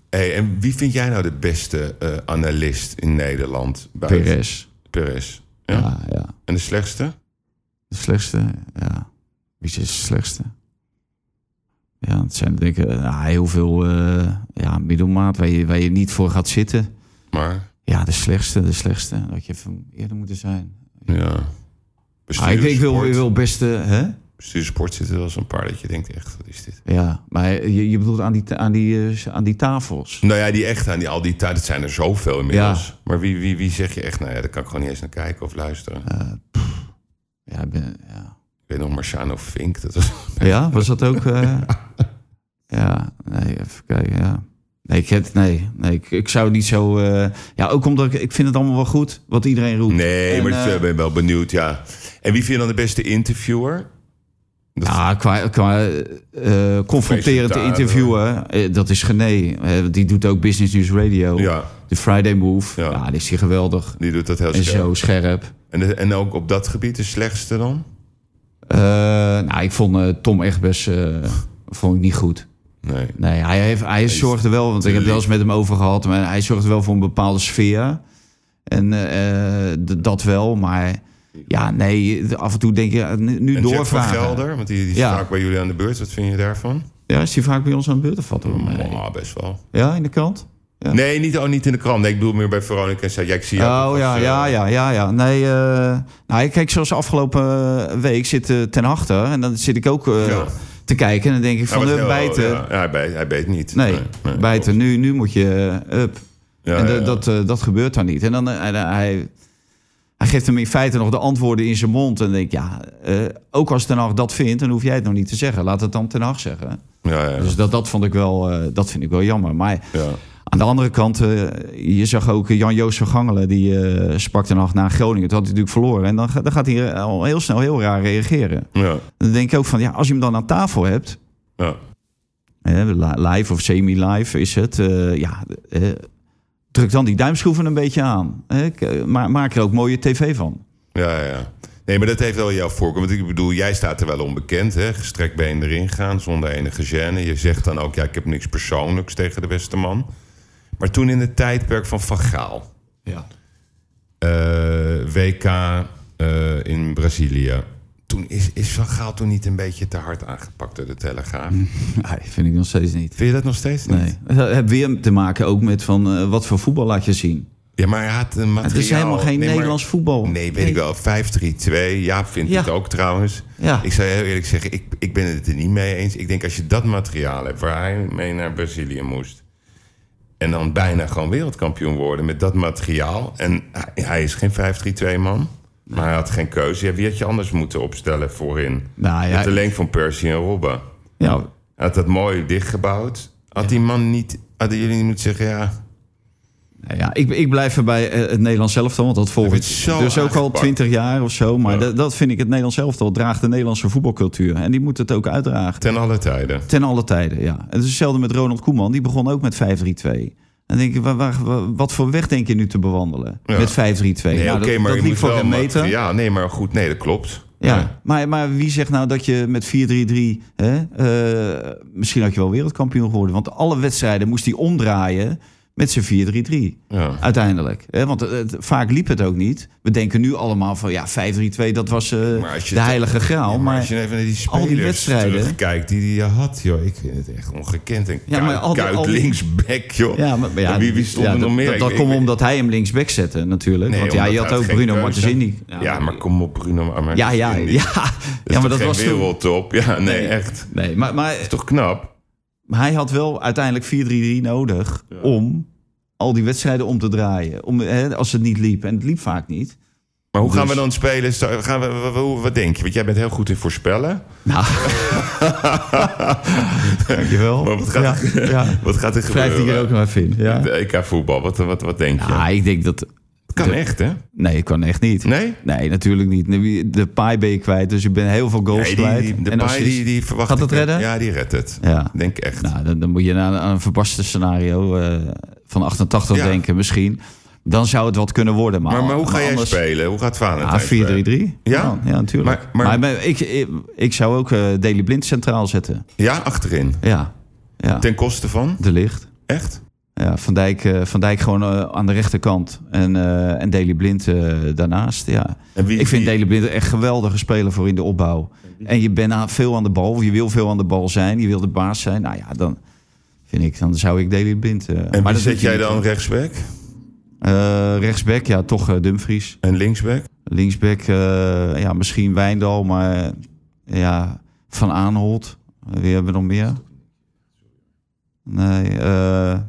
Hey, en wie vind jij nou de beste eh, analist in Nederland? Perez. Perez. Ja. Ja, ja. En de slechtste? De slechtste, ja. Wie is de slechtste? Ja, het zijn denk ik eh, heel veel eh, ja, middelmaat waar je, waar je niet voor gaat zitten. Maar, Ja, de slechtste, de slechtste. Dat je even eerder moeten zijn. ja. Ah, ik, ik, wil, ik wil best, eh, hè? Bestuursport zitten er wel zo'n paar dat je denkt, echt, wat is dit? Ja, maar je, je bedoelt aan die, aan, die, eh, aan die tafels. Nou ja, die echt aan die, al die tijd, het zijn er zoveel inmiddels. Maar wie, wie, wie zeg je echt, nou ja, daar kan ik gewoon niet eens naar kijken of luisteren. Ja, ik ben, ja. Ik weet nog, Marciano Fink, dat was... ja, was dat ook? eh, ja, nee, even kijken, ja. Nee, ik, het, nee, nee ik, ik zou niet zo... ja, ook omdat ik, ik vind het allemaal wel goed wat iedereen roept. Nee, En, maar ik ben wel benieuwd, ja. En wie vind je dan de beste interviewer? Dat- Ja, qua, qua eh, confronterend te interviewen, eh, dat is Gené. Die doet ook Business News Radio. Ja, De Friday Move. Ja. Ja, die is hier geweldig. die doet dat heel En scherp. zo scherp. En, de- en ook op dat gebied de slechtste dan? Nou, ik vond Tom echt best vond ik niet goed. Nee. Nee, hij, heeft, hij zorgde wel, want ik heb het wel eens met hem over gehad, maar hij zorgde wel voor een bepaalde sfeer. En dat wel, maar ja, nee, af en toe denk je, eh, nu, En Jack van doorvragen. Gelder, want die, die is Ja. vaak bij jullie aan de beurt. Wat vind je daarvan? Ja, is die vaak bij ons aan de beurt of valt er wel mee? Oh, best wel. Ja, in de krant? Ja. Nee, niet, oh, niet in de krant. Nee, ik bedoel meer bij Veronica en zei, ja, ik zie jou Oh als, ja, eh, ja, ja, ja, ja. Nee, eh nou, kijk, zoals afgelopen week zit ten achter. En dan zit ik ook Ja. te kijken. En dan denk ik van, uh, heel- bijten. Ja, ja, hij, bijt, hij beet niet. Nee, bijten. Nu, nu moet je up. Ja, en de- ja, ja. Dat, dat gebeurt dan niet. En dan hij, hij, geeft hem in feite nog de antwoorden in zijn mond. En dan denk ik, ja, eh, ook als Ten Hag dat vindt, dan hoef jij het nog niet te zeggen. Laat het dan Ten Hag zeggen. Ja, ja, Dus dat, dat vond ik wel, eh, dat vind ik wel jammer. Maar ja. aan de andere kant, eh, je zag ook Jan-Joos van Gangelen, die sprak ten nacht na Groningen. Toen had hij natuurlijk verloren. En dan, dan gaat hij al heel snel heel raar reageren. ja, Dan denk ik ook van, ja, als je hem dan aan tafel hebt, live of semi-live is het, ja, druk dan die duimschroeven een beetje aan. Hè. K- maar maak er ook mooie tv van. Ja, ja. Nee, maar dat heeft wel jouw voorkeur. Want ik bedoel, jij staat er wel onbekend, hè? Gestrekt been erin gaan, zonder enige gêne. Je zegt dan ook, ja, ik heb niks persoonlijks tegen de beste man. Maar toen in het tijdperk van Van Gaal, Ja. eh, WK eh, in Brazilië... Toen is, is Van Gaal toen niet een beetje te hard aangepakt door de Telegraaf? Nee, vind ik nog steeds niet. Vind je dat nog steeds niet? Nee. Het heeft weer te maken ook met van, eh, wat voor voetbal laat je zien. Ja, maar hij had een materiaal... Het is helemaal geen Nee, maar- Nederlands voetbal. Nee, weet ik wel. 5-3-2. Jaap vindt Ja. het ook trouwens. Ja. Ik zou heel eerlijk zeggen, ik, ik ben het er niet mee eens. Ik denk als je dat materiaal hebt waar hij mee naar Brazilië moest. En dan bijna gewoon wereldkampioen worden met dat materiaal. En hij, hij is geen 5-3-2 man. Maar hij had geen keuze. Ja, wie had je anders moeten opstellen voorin? Nou ja, Met de lengte van Percy en Robben. ja, Hij had dat mooi dichtgebouwd. Had die man niet... Hadden jullie niet moeten zeggen, ja... Ja, ik, ik blijf erbij eh, het Nederlands elftal, want dat volg Hij ik werd zo dus ook al twintig jaar of zo. Maar Ja. dat, dat vind ik het Nederlands elftal draagt de Nederlandse voetbalcultuur. En die moet het ook uitdragen. Ten alle tijden. Ten alle tijden, ja. En het is hetzelfde met Ronald Koeman. Die begon ook met 5-3-2. Dan denk ik, waar, waar- waar- wat voor weg denk je nu te bewandelen? Ja. Met 5-3-2. Nee, Nou, dat, maar dat liep voor wel een meter. Ja, nee, maar goed. Nee, dat klopt. Ja, maar, maar wie zegt nou dat je met 4-3-3... Hè, eh, misschien had je wel wereldkampioen geworden. Want alle wedstrijden moest hij omdraaien met zijn 4-3-3. Ja. Uiteindelijk. Hè? Want eh, het- vaak liep het ook niet. We denken nu allemaal van ja, 5-3-2, dat was je de heilige graal. Ja, maar, maar als je even naar die al die spelers wedstrijden- terugkijkt die hij had, joh, ik vind het echt ongekend. En Ja, maar Kuit, al die- al die- linksback, joh. Ja, maar, ja, wie, wie stond ja, er nog meer? Dat, komt omdat hij hem linksback zette, natuurlijk. Nee, Want ja, je had ook Bruno Martensini. Ja, maar kom op, Bruno. Maar ja, ja, ja, ja, maar dat was wereldtop. Ja, nee, Nee. echt. Nee, maar, maar is toch knap? Maar hij had wel uiteindelijk 4-3-3 nodig om al die wedstrijden om te draaien. Om, hè, als het niet liep. En het liep vaak niet. Maar hoe gaan Dus- we dan spelen? Gaan we, wat, denk je? Want jij bent heel goed in voorspellen. Nou, dankjewel. Maar wat gaat, ja, ja. wat gaat er Schrijf die er ook gebeuren? nog even in. Ja. De EK voetbal, wat, wat, wat denk je? Ja, ik denk dat... het kan echt, hè? Nee, ik kan echt niet. Nee? Nee, natuurlijk niet. De, paai ben je kwijt, dus je bent heel veel goals Nee, kwijt. die, de En paai die, die verwacht Gaat het redden? Ja, die redt het. Ja. Denk echt. Nou, dan, dan moet je aan, aan een verbaste scenario eh, van 88 Ja. denken misschien. Dan zou het wat kunnen worden. Maar, maar, maar hoe ga jij anders- spelen? Hoe gaat Ja, Valentijn 4-3-3. spelen? Ja? ja, natuurlijk. Maar- Maar, maar- ik, ik, ik zou ook Daily Blind centraal zetten. Ja, achterin. Ja, ja. Ten koste van? de licht. Echt? Ja, Van Dijk, eh, Van Dijk gewoon eh, aan de rechterkant en, eh en Daily Blind daarnaast. Ja. Wie, Ik vind wie- Daily Blind echt een geweldige speler voor in de opbouw. En je bent aan- veel aan de bal, je wil veel aan de bal zijn, je wil de baas zijn. Nou ja, dan vind ik, dan zou ik Daily Blind... En dat zet jij dan rechtsback? Rechtsback, ja, toch Dumfries. En linksback? Linksback, ja, misschien Wijndal, maar ja, Van Aanholt. Wie hebben we nog meer? Nee, eh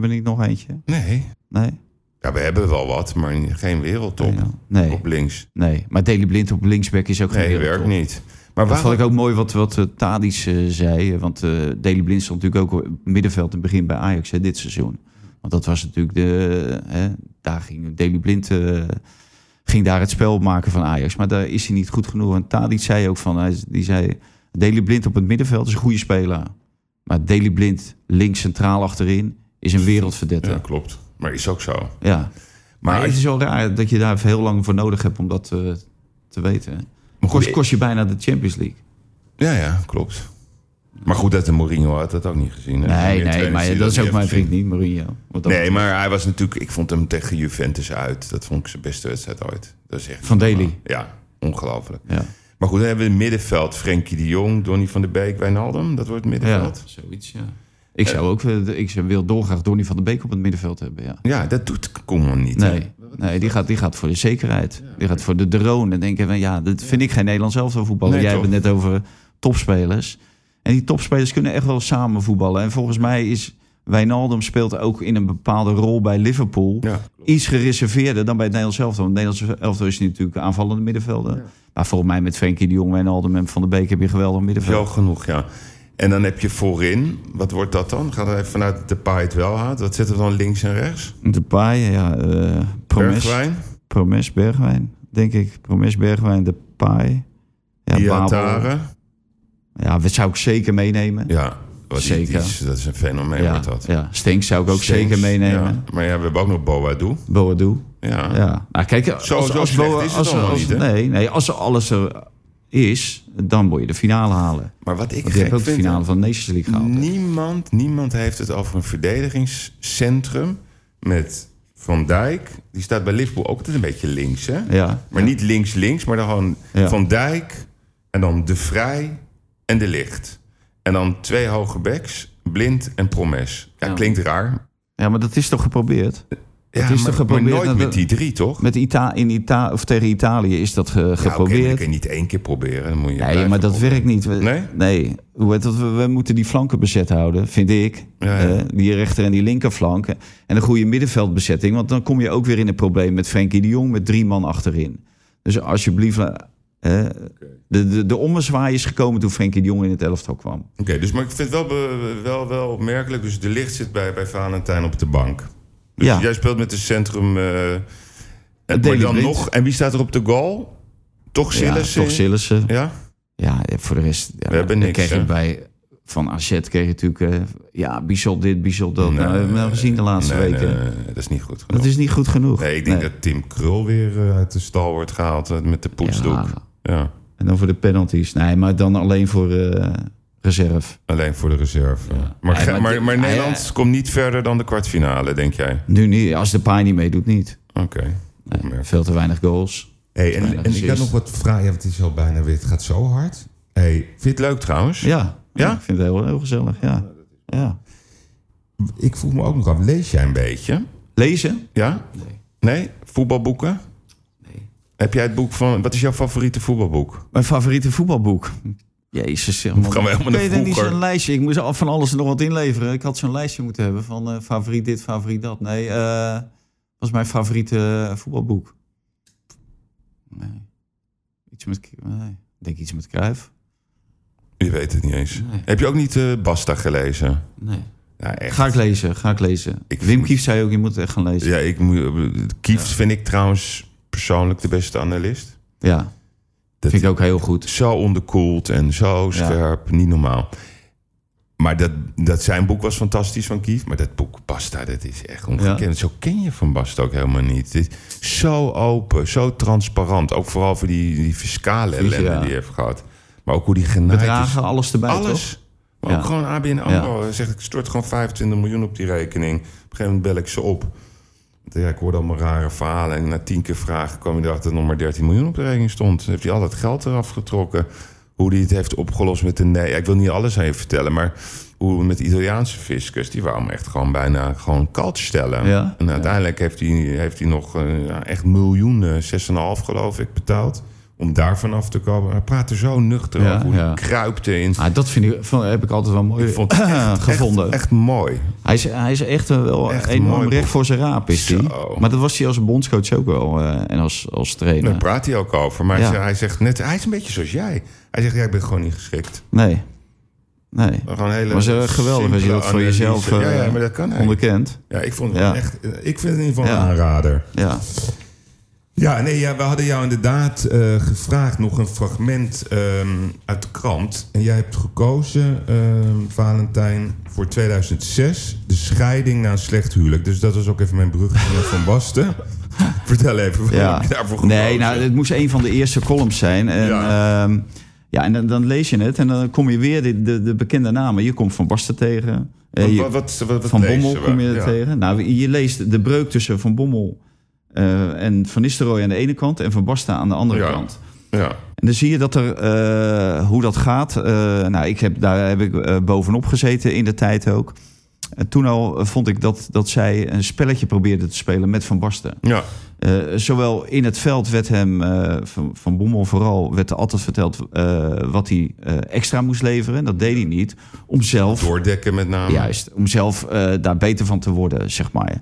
hebben we niet nog eentje? Nee. Nee? Ja, we hebben wel wat, maar geen wereldtop. Ja. Nee, Op links. nee. Maar Daily Blind op linksback is ook geen Nee, wereldtop. werkt niet. Maar Dat waarom? vond ik ook mooi wat, wat uh, Tadic zei. Want eh Daily Blind stond natuurlijk ook op het middenveld in het begin bij Ajax hè, dit seizoen. Want dat was natuurlijk de... Hè, daar ging Daily Blind... ging daar het spel maken van Ajax. Maar daar is hij niet goed genoeg. En Tadic zei ook van... Hij, die zei... Daily Blind op het middenveld is een goede speler. Maar Daily Blind links centraal achterin... is een wereldverdette. Ja, Ja. klopt. Maar is ook zo. Maar, Maar, het is wel raar dat je daar heel lang voor nodig hebt om dat eh, te weten. maar goed, Kost, kost je bijna de Champions League. Ja, ja, klopt. Maar goed, dat de Mourinho had dat ook niet gezien. hè? Nee, nee, maar dat is ook mijn vriend niet, Mourinho. Nee, maar hij was natuurlijk... Ik vond hem tegen Juventus uit. Dat vond ik zijn beste wedstrijd ooit. Dat is echt Van Daly. Ja, ongelooflijk. Ja, Maar goed, dan hebben we het middenveld. Frenkie de Jong, Donny van der Beek, Wijnaldum. Dat wordt het ja middenveld. zoiets, ja. Ik zou ook, eh, ik wil dolgraag Donny van der Beek op het middenveld hebben, ja. Ja, dat doet Koeman niet. hè? Nee, die, gaat, die gaat voor de zekerheid. Die gaat voor de drone. En denken van, ja, dat vind ik geen Nederlands elftal voetballen. Nee, Jij hebt het net over topspelers. En die topspelers kunnen echt wel samen voetballen. En volgens mij is Wijnaldum speelt ook in een bepaalde rol bij Liverpool. Ja, Iets gereserveerder dan bij het Nederlands elftal. Want het Nederlands elftal is natuurlijk aanvallende middenvelder. Maar volgens mij met Frenkie de Jong, Wijnaldum en Van der Beek heb je geweldig middenveld. wel genoeg, ja. En dan heb je voorin, wat wordt dat dan? Gaat er even vanuit de paai het wel haalt. Wat zetten we dan links en rechts? De paai, ja. eh Promes, Bergwijn, Promes Bergwijn, denk ik. Promes Bergwijn, de paai. Ja. Iatare. Ja, dat zou ik zeker meenemen. Ja, wat Zeker. is- dat is een fenomeen, ja, dat. ja. Stinks zou ik ook zeker meenemen. ja. Maar ja, we hebben ook nog Boadu. Boadu. Ja. Ja. Nou, kijk, als, Zo- als, zo als niet, nee, nee, als er alles er is, dan moet je de finale halen. Maar wat ik gek ook de vind... finale van de Nations League gehaald. Niemand, niemand heeft het over een verdedigingscentrum met Van Dijk. Die staat bij Liverpool ook altijd een beetje links, hè? Ja. Maar niet links-links, maar dan gewoon Ja. Van Dijk en dan De Vrij en De Licht. En dan twee hoge backs, Blind en Promes. Ja, Ja. klinkt raar. ja, maar dat is toch geprobeerd? Ja, is maar, toch geprobeerd nooit met die drie, toch? Met Ita in Ita of tegen Italië is dat ge- Ja, geprobeerd. dat kan je niet één keer proberen. Dan moet je nee, maar dat proberen. werkt niet. We- Nee? We, we moeten die flanken bezet houden, vind ik. Ja, ja. Eh, die rechter en die linkerflanken. En een goede middenveldbezetting. Want dan kom je ook weer in een probleem met Frenkie de Jong met drie man achterin. Dus alsjeblieft, eh, de, de, de ommezwaai is gekomen toen Frenkie de Jong in het elftal kwam. Oké, dus maar ik vind het wel, wel, wel opmerkelijk. Dus de licht zit bij, bij Valentijn op de bank. Dus Ja. jij speelt met de centrum. eh en, maar dan nog. En wie staat er op de goal? Toch Sillissen? Toch Sillissen. Ja? Ja, voor de rest. Ja, We hebben niks, kreeg bij van AZ kreeg je natuurlijk. eh, ja, Bissot dit, Bissot dat. Nee, nou, we hebben we gezien de laatste nee, weken. nee, dat is niet goed genoeg. Dat is niet goed genoeg. Nee, ik denk dat Tim Krul weer eh, uit de stal wordt gehaald eh, met de poetsdoek. Ja, Ja. En dan voor de penalties. Nee, maar dan alleen voor, reserve. Alleen voor de reserve. Ja. Maar, maar maar, hij- Nederland komt niet verder dan de kwartfinale, denk jij? Nu niet, als de paai niet meedoet, niet. Oké. Nee, Opmerking. veel te weinig goals. Hey, en, Weinig en ik had assist. nog wat vragen. Ja, het is al bijna weer. Het gaat zo hard. Hey, vind je het leuk trouwens? Ja, Ja? ik vind het heel, heel gezellig, ja. ja. Ik vroeg me ook nog af. Lees jij een beetje? Lezen? Ja? Nee. Nee? Voetbalboeken? Nee. Heb jij het boek van... Wat is jouw favoriete voetbalboek? Mijn favoriete voetbalboek? Jezus, zeg man. gaan we helemaal Ik weet niet zo'n lijstje. Ik moest al van alles er nog wat inleveren. Ik had zo'n lijstje moeten hebben van eh, favoriet dit, favoriet dat. Nee, eh was mijn favoriete eh, voetbalboek. Nee. Iets met... Nee. Ik denk iets met Cruijff. Je weet het niet eens. Nee. Heb je ook niet eh, Basta gelezen? Nee. Ja, echt. Ga ik lezen, ga ik lezen. Ik Wim vind- Kief zei ook, je moet het echt gaan lezen. Ja, ik moet... Kieft vind ik trouwens persoonlijk de beste analist. Ja, Dat vind ik ook heel goed. Zo onderkoeld en zo scherp. Niet normaal. Maar dat, dat zijn boek was fantastisch van Kief. Maar dat boek Basta, dat is echt ongekend. Zo ken je Van Basta ook helemaal niet. Het is zo open, zo transparant. Ook vooral voor die, die fiscale Precies, ellende ja. die hij heeft gehad. Maar ook hoe die genaaid Bedragen, is. alles erbij, Alles. toch? Maar ook gewoon ABN AMRO. Hij zegt, ik stort gewoon 25 miljoen op die rekening. Op een gegeven moment bel ik ze op. Ja, ik hoorde allemaal rare verhalen. En na tien keer vragen kwam hij erachter dat er nog maar 13 miljoen op de rekening stond. Dan heeft hij al dat geld eraf getrokken. Hoe hij het heeft opgelost met de nee. Ik wil niet alles aan je vertellen, maar hoe met de Italiaanse fiscus, die wou hem echt gewoon bijna gewoon kalt stellen. Ja? En uiteindelijk heeft hij, heeft hij nog eh, echt miljoenen, 6,5 geloof ik, betaald. Om daar vanaf te komen. Hij praatte zo nuchter Ja, over hoe ja. kruipte in. Ah, dat vind ik, van, heb ik altijd wel mooi Ik vond het echt, gevonden. Echt, echt mooi. Hij, is, hij is echt wel Echt enorm recht boek. voor zijn raap, is hij. Maar dat was hij als bondscoach ook wel. eh, en als, als trainer. Daar praat hij ook over. Maar Ja. hij, zegt, net, hij is een beetje zoals jij. Hij zegt, ja, ik ben gewoon niet geschikt. Nee. Nee. Maar hele Maar geweldig als je dat voor jezelf eh, ja, ja, maar dat kan hij. onderkent. Ja, ik vond het echt. eh, Ik vind het in ieder geval een aanrader. Ja. Ja, nee, ja, we hadden jou inderdaad eh, gevraagd nog een fragment ehm, uit de krant. En jij hebt gekozen, ehm, Valentijn, voor 2006, de scheiding na een slecht huwelijk. Dus dat was ook even mijn bruggetje naar Van Basten. Vertel even, waarom Ja. heb je daarvoor gekozen? Nee, nou, het moest een van de eerste columns zijn. En, Ja. ja. ja, en dan, dan lees je het en dan kom je weer de, de, de bekende namen. Je komt Van Basten tegen. Eh, Wat, je- wat, wat, wat, wat van Bommel kom je Ja. tegen. Nou, je leest de breuk tussen Van Bommel eh, en Van Nistelrooy aan de ene kant... en Van Basten aan de andere Ja. kant. Ja. En dan zie je dat er, eh, hoe dat gaat. eh, nou, ik heb, daar heb ik bovenop gezeten in de tijd ook. En toen al vond ik dat, dat zij een spelletje probeerde te spelen met Van Basten. ja. Zowel in het veld werd hem, van, van Bommel vooral, werd er altijd verteld wat hij extra moest leveren. Dat deed hij niet. Om zelf, Doordekken met name. juist, om zelf daar beter van te worden, zeg maar.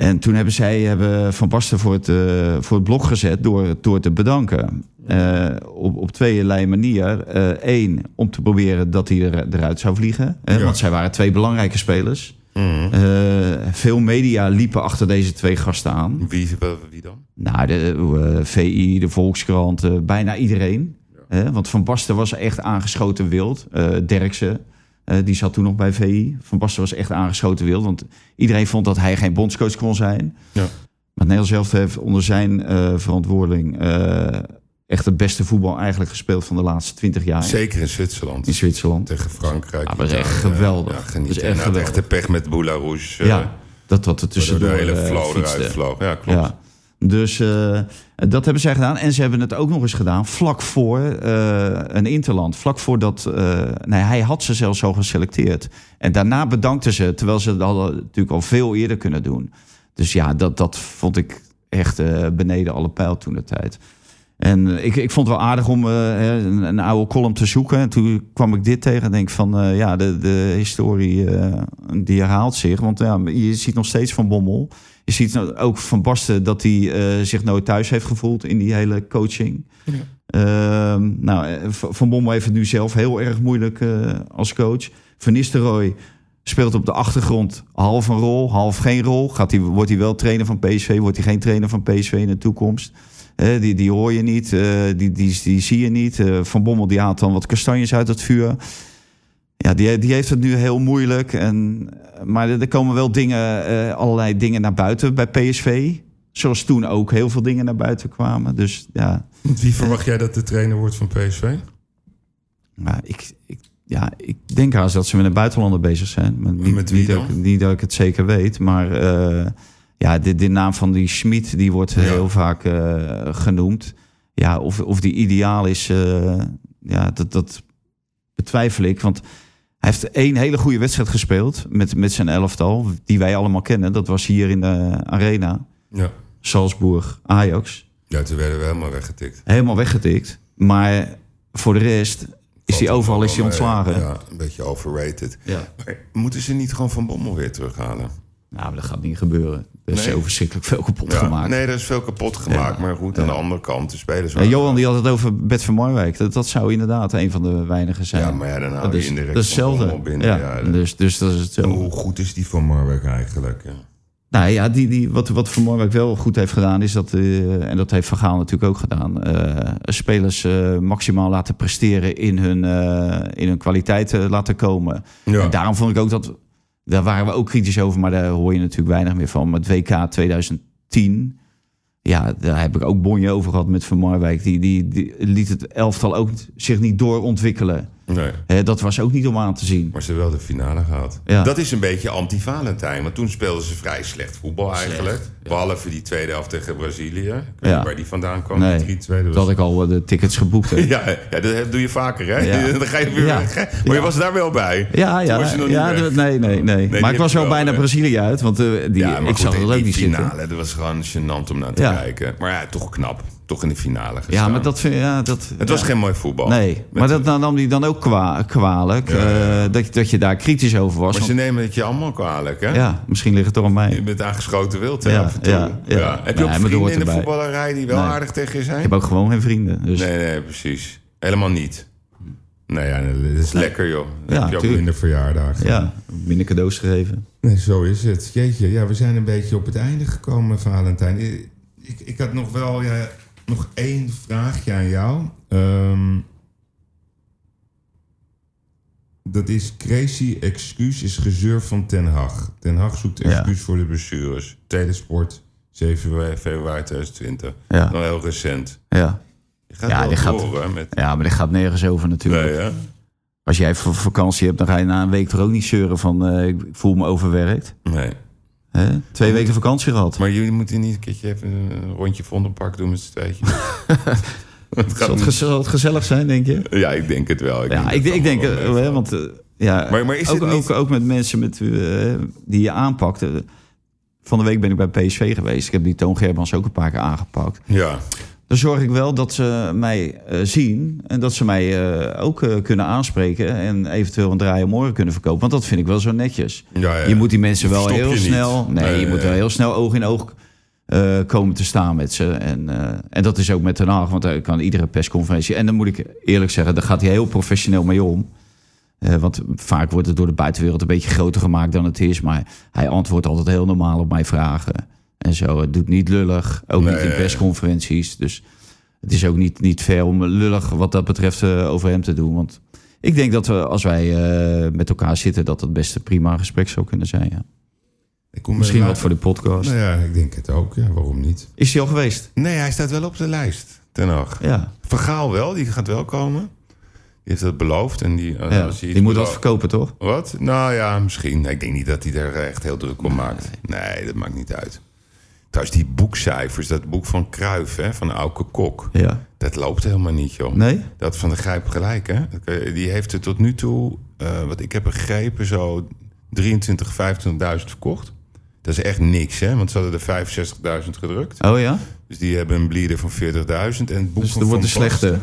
En toen hebben zij hebben Van Basten voor het, eh, voor het blok gezet door, door te bedanken. Eh, op, op tweeërlei manier. Eén, om te proberen dat hij er, eruit zou vliegen. Hè, Ja. Want zij waren twee belangrijke spelers. Mhm. Eh, veel media liepen achter deze twee gasten aan. Wie, wie dan? Nou, de eh, VI, de Volkskrant, eh, bijna iedereen. Want Van Basten was echt aangeschoten wild. Eh Derksen, eh, die zat toen nog bij VI. Van Basten was echt aangeschoten wild. Want iedereen vond dat hij geen bondscoach kon zijn. Ja. Maar Nederland zelf heeft onder zijn eh, verantwoording... eh, echt het beste voetbal eigenlijk gespeeld van de laatste twintig jaar. Zeker in Zwitserland. In Zwitserland. Tegen Frankrijk. Ja, dat is echt geweldig. Ja, Dat is echt geweldig. echt de pech met Boula Rouge. ja, dat dat er tussendoor de hele flow eruit vloog. Ja, klopt. Ja. Dus eh, dat hebben zij gedaan. En ze hebben het ook nog eens gedaan vlak voor eh, een interland. Vlak voordat... eh hij had ze zelfs al geselecteerd. En daarna bedankten ze, terwijl ze dat hadden natuurlijk al veel eerder kunnen doen. Dus ja, dat, dat vond ik echt beneden alle pijl toen de tijd. En ik, ik vond het wel aardig om een, een oude column te zoeken. En toen kwam ik dit tegen en denk van... ja, de, de historie die herhaalt zich. Want ja, je ziet nog steeds Van Bommel. Je ziet nou ook Van Basten dat hij eh, zich nooit thuis heeft gevoeld... in die hele coaching. Ehm, nou, eh, Van Bommel heeft het nu zelf heel erg moeilijk eh, als coach. Van Nistelrooy speelt op de achtergrond half een rol, half geen rol. Gaat hij, wordt hij wel trainer van PSV? Wordt hij geen trainer van PSV in de toekomst? Die, die hoor je niet, die, die, die zie je niet. Van Bommel die haalt dan wat kastanjes uit het vuur. Ja, die, die heeft het nu heel moeilijk. En, maar er komen wel dingen, eh, allerlei dingen naar buiten bij PSV. Zoals toen ook heel veel dingen naar buiten kwamen. Dus ja, Wie verwacht jij dat de trainer wordt van PSV? maar ik, ik, ja, ik denk haast dat ze met een buitenlander bezig zijn. Maar niet, Met wie niet, ik- niet dat ik het zeker weet. Maar eh, ja, de, de naam van die Schmid, die wordt Ja. heel vaak eh, genoemd. Ja, of, of die ideaal is, ja, dat, dat betwijfel ik. Want hij heeft één hele goede wedstrijd gespeeld met, met zijn elftal, die wij allemaal kennen. Dat was hier in de arena, Ja. Salzburg, Ajax. ja, toen werden we helemaal weggetikt. Helemaal weggetikt. Maar voor de rest is hij overal is hij ontslagen. Ja, een beetje overrated. Ja. Maar moeten ze niet gewoon Van Bommel weer terughalen? Nou, maar dat gaat niet gebeuren. Er is Nee. zo verschrikkelijk veel kapot Ja, gemaakt. Nee, er is veel kapot gemaakt. Maar goed, aan de andere kant, de spelers waren- Johan die had het over Bert van Marwijk. Dat, dat zou inderdaad een van de weinigen zijn. Ja, maar ja, dan hou dat je indirect dat is hetzelfde. Binnen. Ja, dus, dus dat is hetzelfde. Hoe goed is die van Marwijk eigenlijk? Ja. Nou ja, die, die, wat, wat Van Marwijk wel goed heeft gedaan... is dat, eh, en dat heeft Van Gaal natuurlijk ook gedaan... eh, spelers eh, maximaal laten presteren in hun, in hun kwaliteit eh, laten komen. Ja. En daarom vond ik ook dat... Daar waren we ook kritisch over, maar daar hoor je natuurlijk weinig meer van. Met WK 2010... Ja, daar heb ik ook bonje over gehad met Van Marwijk. Die, die, die liet het elftal ook zich niet doorontwikkelen. Nee. Dat was ook niet om aan te zien. Maar ze hebben wel de finale gehad. Ja. Dat is een beetje anti-Valentijn. Want toen speelden ze vrij slecht voetbal eigenlijk. Behalve die tweede helft tegen Brazilië. Ik weet Ja. niet waar die vandaan kwam. Nee, die 3-2. Dat ik al eh, de tickets geboekt. heb. Ja, ja, dat doe je vaker, hè? Ja. Dan ga je weer Ja. weg, hè? Maar je Ja. was daar wel bij. Ja, ja, was je nog niet ja weg. de- nee, nee, nee. die maar ik was wel bijna? Brazilië uit, want eh, die, Ja, ik goed, zag dat ook die niet finale, zitten. dat was gewoon gênant om naar te Ja. kijken. Maar ja, toch knap. Toch in de finale gestaan. Ja, maar dat vind ja, dat. Het ja. was geen mooi voetbal. Nee, maar dat nam hij dan ook kwa- kwalijk. Ja, eh, dat, je- dat je daar kritisch over was. Maar ze nemen het je allemaal kwalijk, hè? ja, misschien ligt het toch aan Je mij. bent aangeschoten wild, hè, Ja, ja, ja. Heb je ook Nee, dat vrienden in de voetballerij die wel Nee. aardig tegen je zijn? Ik heb ook gewoon geen vrienden. Dus Nee, nee, precies. Helemaal niet. Nee, ja, dat is lekker, joh. Dan Ja, heb je ook tuurlijk. minder verjaardagen. ja, minder cadeaus gegeven. Nee, zo is het. Jeetje, ja, we zijn een beetje op het einde gekomen, Valentijn. Ik, ik had nog wel ja, nog één vraagje aan jou. Ehm, dat is crazy excuus is gezeur van Ten Hag. Ten Hag zoekt Ja. excuus voor de blessures. Telesport, 7 februari 2020. Ja, Nog heel recent. ja. Gaat Ja, die gaat- met... ja, maar dit gaat nergens over natuurlijk. Nee? Als jij v- vakantie hebt, dan ga je na een week toch ook niet zeuren van... eh, ik voel me overwerkt. Nee. Hè? Twee weken vakantie gehad. Maar jullie moeten niet een keertje even een rondje Vondelpark doen met z'n tweetjes. Het Zal het, zal het gezellig zijn, denk je? Ja, ik denk het wel. Ja, dat ik, ik denk, eh, wel want eh, ja, Maar- maar is ook, het niet- ook, ook met mensen met, eh, die je aanpakt. Van de week ben ik bij PSV geweest. Ik heb die Toon Gerbans ook een paar keer aangepakt. Ja, Dan zorg ik wel dat ze mij eh, zien en dat ze mij eh, ook eh, kunnen aanspreken en eventueel een draai om oren kunnen verkopen. Want dat vind ik wel zo netjes. ja, ja. Je moet die mensen wel heel je niet. snel. Nee, Nee, je moet wel heel snel oog in oog komen te staan met ze. En, en dat is ook met Den Haag, want hij kan iedere persconferentie. En dan moet ik eerlijk zeggen, daar gaat hij heel professioneel mee om. Want vaak wordt het door de buitenwereld een beetje groter gemaakt dan het is. Maar hij antwoordt altijd heel normaal op mijn vragen. En zo. Het doet niet lullig. Ook Nee, niet in persconferenties. Dus het is ook niet, niet fair om lullig wat dat betreft eh, over hem te doen. Want ik denk dat we, als wij eh, met elkaar zitten, dat het best een prima gesprek zou kunnen zijn. Ja. Ik kom Misschien wat voor de podcast. Nou ja, ik denk het ook. Ja, waarom niet? Is hij al geweest? Nee, hij staat wel op de lijst. Ten Hag. Ja. Vergaal wel, die gaat wel komen. Die heeft dat beloofd. En die, ja. als hij iets Die moet wat belooft- verkopen, toch? Wat? Nou ja, misschien. Ik denk niet dat hij er echt heel druk om maakt. Nee, dat maakt niet uit. Trouwens, die boekcijfers, dat boek van Kruif, hè, van Auke Kok... Ja. dat loopt helemaal niet, joh. Nee? Dat van de Grijp gelijk, hè? Dat je- Die heeft er tot nu toe, eh, wat ik heb begrepen, zo 23, 25.000 verkocht. Dat is echt niks, hè? Want ze hadden er 65.000 gedrukt. Oh ja? Dus die hebben een bleeder van 40.000. En het boek Dus er wordt de slechte.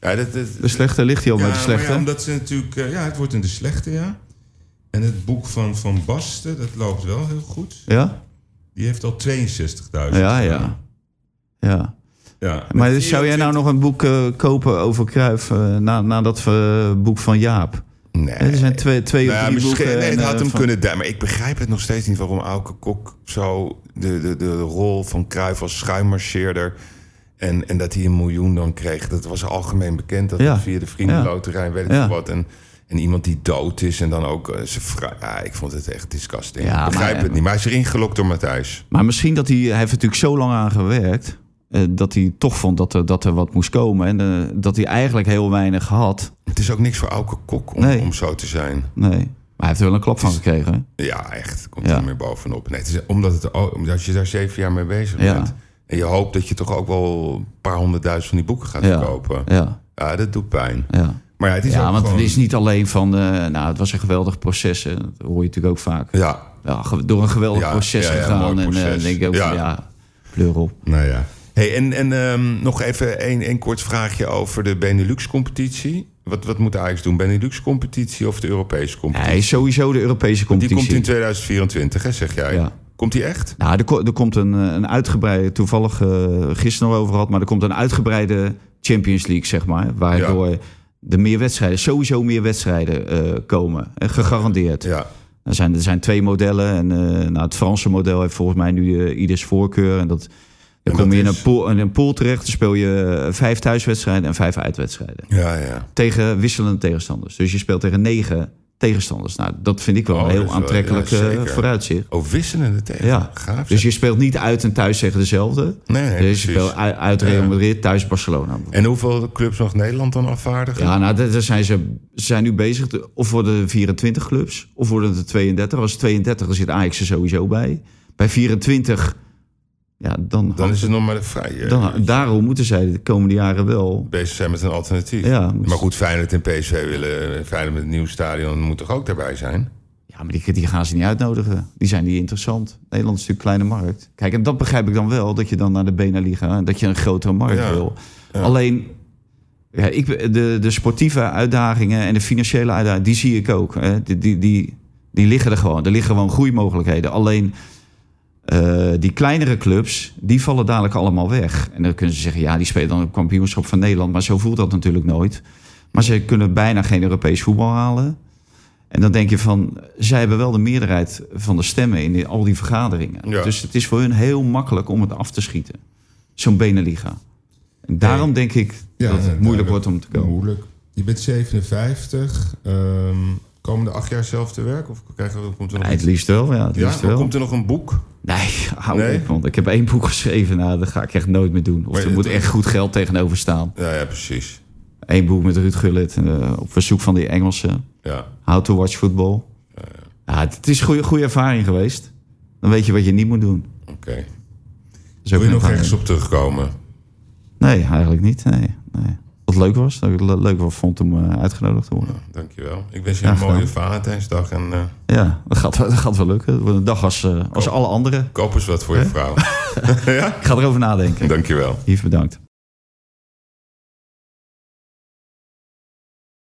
Ja, dat, dat, De slechte ligt hij al ja, met de maar slechte. ja, omdat ze natuurlijk... eh, ja, het wordt in de slechte, ja. En het boek van Van Basten, dat loopt wel heel goed. Ja? Die heeft al 62.000. Ja, ja. Ja. ja. Maar dus zou jij nou nog een boek eh, kopen over Cruijff eh, na, na dat eh, boek van Jaap? Nee. Er zijn twee, twee Nou of ja, drie misschien, boeken. nee, het en, had hem van- kunnen. Maar ik begrijp het nog steeds niet waarom Auke Kok zo de, de, de rol van Cruijff als schuimmarcheerder... En, en dat hij een miljoen dan kreeg. Dat was algemeen bekend. Dat Ja. via de vriendenloterij, weet ik Ja. wat. En, en iemand die dood is en dan ook eh, zijn vrouw. Ja, ik vond het echt disgusting. Ja, ik begrijp maar- het niet. Maar hij is erin gelokt door Matthijs. Maar misschien dat hij... Hij heeft natuurlijk zo lang aan gewerkt. eh, dat hij toch vond dat er, dat er wat moest komen. En eh, dat hij eigenlijk heel weinig had. Het is ook niks voor Auke Kok om, Nee. om zo te zijn. Nee. Maar hij heeft er wel een klap van gekregen. hè? Ja, echt. Komt Ja. er niet meer bovenop. Nee, het is omdat, het, omdat je daar zeven jaar mee bezig Ja. bent. En je hoopt dat je toch ook wel een paar honderdduizend van die boeken gaat verkopen. Ja, Ja, dat doet pijn. ja. Maar ja, het is ja want gewoon... het is niet alleen van... eh, nou, het was een geweldig proces. Hè. Dat hoor je natuurlijk ook vaak. Ja, Ja, door een geweldig Ja, proces gegaan. en eh, proces. denk ik ook Ja. van ja, pleur op. nou ja. Hey, en en ehm, nog even één één kort vraagje over de Benelux-competitie. Wat, wat moet Ajax doen? Benelux-competitie of de Europese competitie? Nee, sowieso de Europese die competitie. komt in 2024, hè, zeg jij? Ja. Komt die echt? Nou, er, er komt een, eh, een uitgebreide, toevallig gisteren over gehad, maar er komt een uitgebreide Champions League, zeg maar. Waardoor er meer wedstrijden, sowieso meer wedstrijden eh, komen. En gegarandeerd. Ja. Er, zijn, er zijn twee modellen. En eh, nou, het Franse model heeft volgens mij nu eh, ieders voorkeur. En dat, dan En kom je in een, pool, in een pool terecht. Dan speel je eh, vijf thuiswedstrijden en vijf uitwedstrijden. Ja, ja. Tegen wisselende tegenstanders. Dus je speelt tegen negen tegenstanders. Nou, dat vind ik wel Oh, een dat heel wel- aantrekkelijk ja, eh, vooruitzicht. Oh, wisselende tegen. Ja, Gaaf. dus je speelt niet uit en thuis tegen dezelfde. Nee, nee, dus je speelt uit, uit Real. Madrid, thuis Barcelona. En hoeveel clubs nog Nederland dan afvaardigen? Ja, nou, daar zijn ze, ze zijn nu bezig. Of worden er 24 clubs, of worden er 32. Als het 32 dan zit Ajax er sowieso bij. Bij 24, ja, dan, Dan is het nog maar de vrije. dan, daarom moeten zij de komende jaren wel... bezig zijn met een alternatief. Ja, Maar goed, Feyenoord en PSV willen Feyenoord met een nieuw stadion moet toch ook daarbij zijn? Ja, maar die, die gaan ze niet uitnodigen. Die zijn niet interessant. Nederland is natuurlijk een kleine markt. Kijk, en dat begrijp ik dan wel, dat je dan naar de Beneliga... en dat je een grotere markt Ja. wil. Alleen, ja, ik, de, de sportieve uitdagingen en de financiële uitdagingen... die zie ik ook. Hè. Die, die, die, die liggen er gewoon. Er liggen gewoon groeimogelijkheden. Alleen, eh, die kleinere clubs, die vallen dadelijk allemaal weg. En dan kunnen ze zeggen, ja, die spelen dan het kampioenschap van Nederland... maar zo voelt dat natuurlijk nooit. Maar ze kunnen bijna geen Europees voetbal halen... En dan denk je van, zij hebben wel de meerderheid van de stemmen in al die vergaderingen. Ja. Dus het is voor hun heel makkelijk om het af te schieten. Zo'n Beneliga. En daarom denk ik Ja, dat het moeilijk wordt om te komen. Moeilijk. Je bent 57. ehm, Komende acht jaar zelf te werk? Of krijgen we, komt er nog Ja, het liefst wel, ja, het ja, liefst maar wel. komt er nog een boek? Nee, hou Nee? op, want ik heb één boek geschreven. Nou, dat ga ik echt nooit meer doen. Of Maar er moet echt goed geld tegenover staan. Ja, ja, precies. Eén boek met Ruud Gullit, eh, op verzoek van die Engelsen. Ja. How to watch football. Ja, het is een goede, goede ervaring geweest. Dan weet je wat je niet moet doen. Oké. Is Wil je nog ergens op terugkomen? Nee, eigenlijk niet. Nee, nee. Wat leuk was, dat ik het le- leuk vond om eh, uitgenodigd te worden. Dankjewel. Ik wens je Ja, een mooie Valentijnsdag en eh, Ja, dat gaat, wel- dat gaat wel lukken. Een dag als, eh, als alle andere. koop eens wat voor je vrouw. ja? Ik ga erover nadenken. Dankjewel. Yves, bedankt.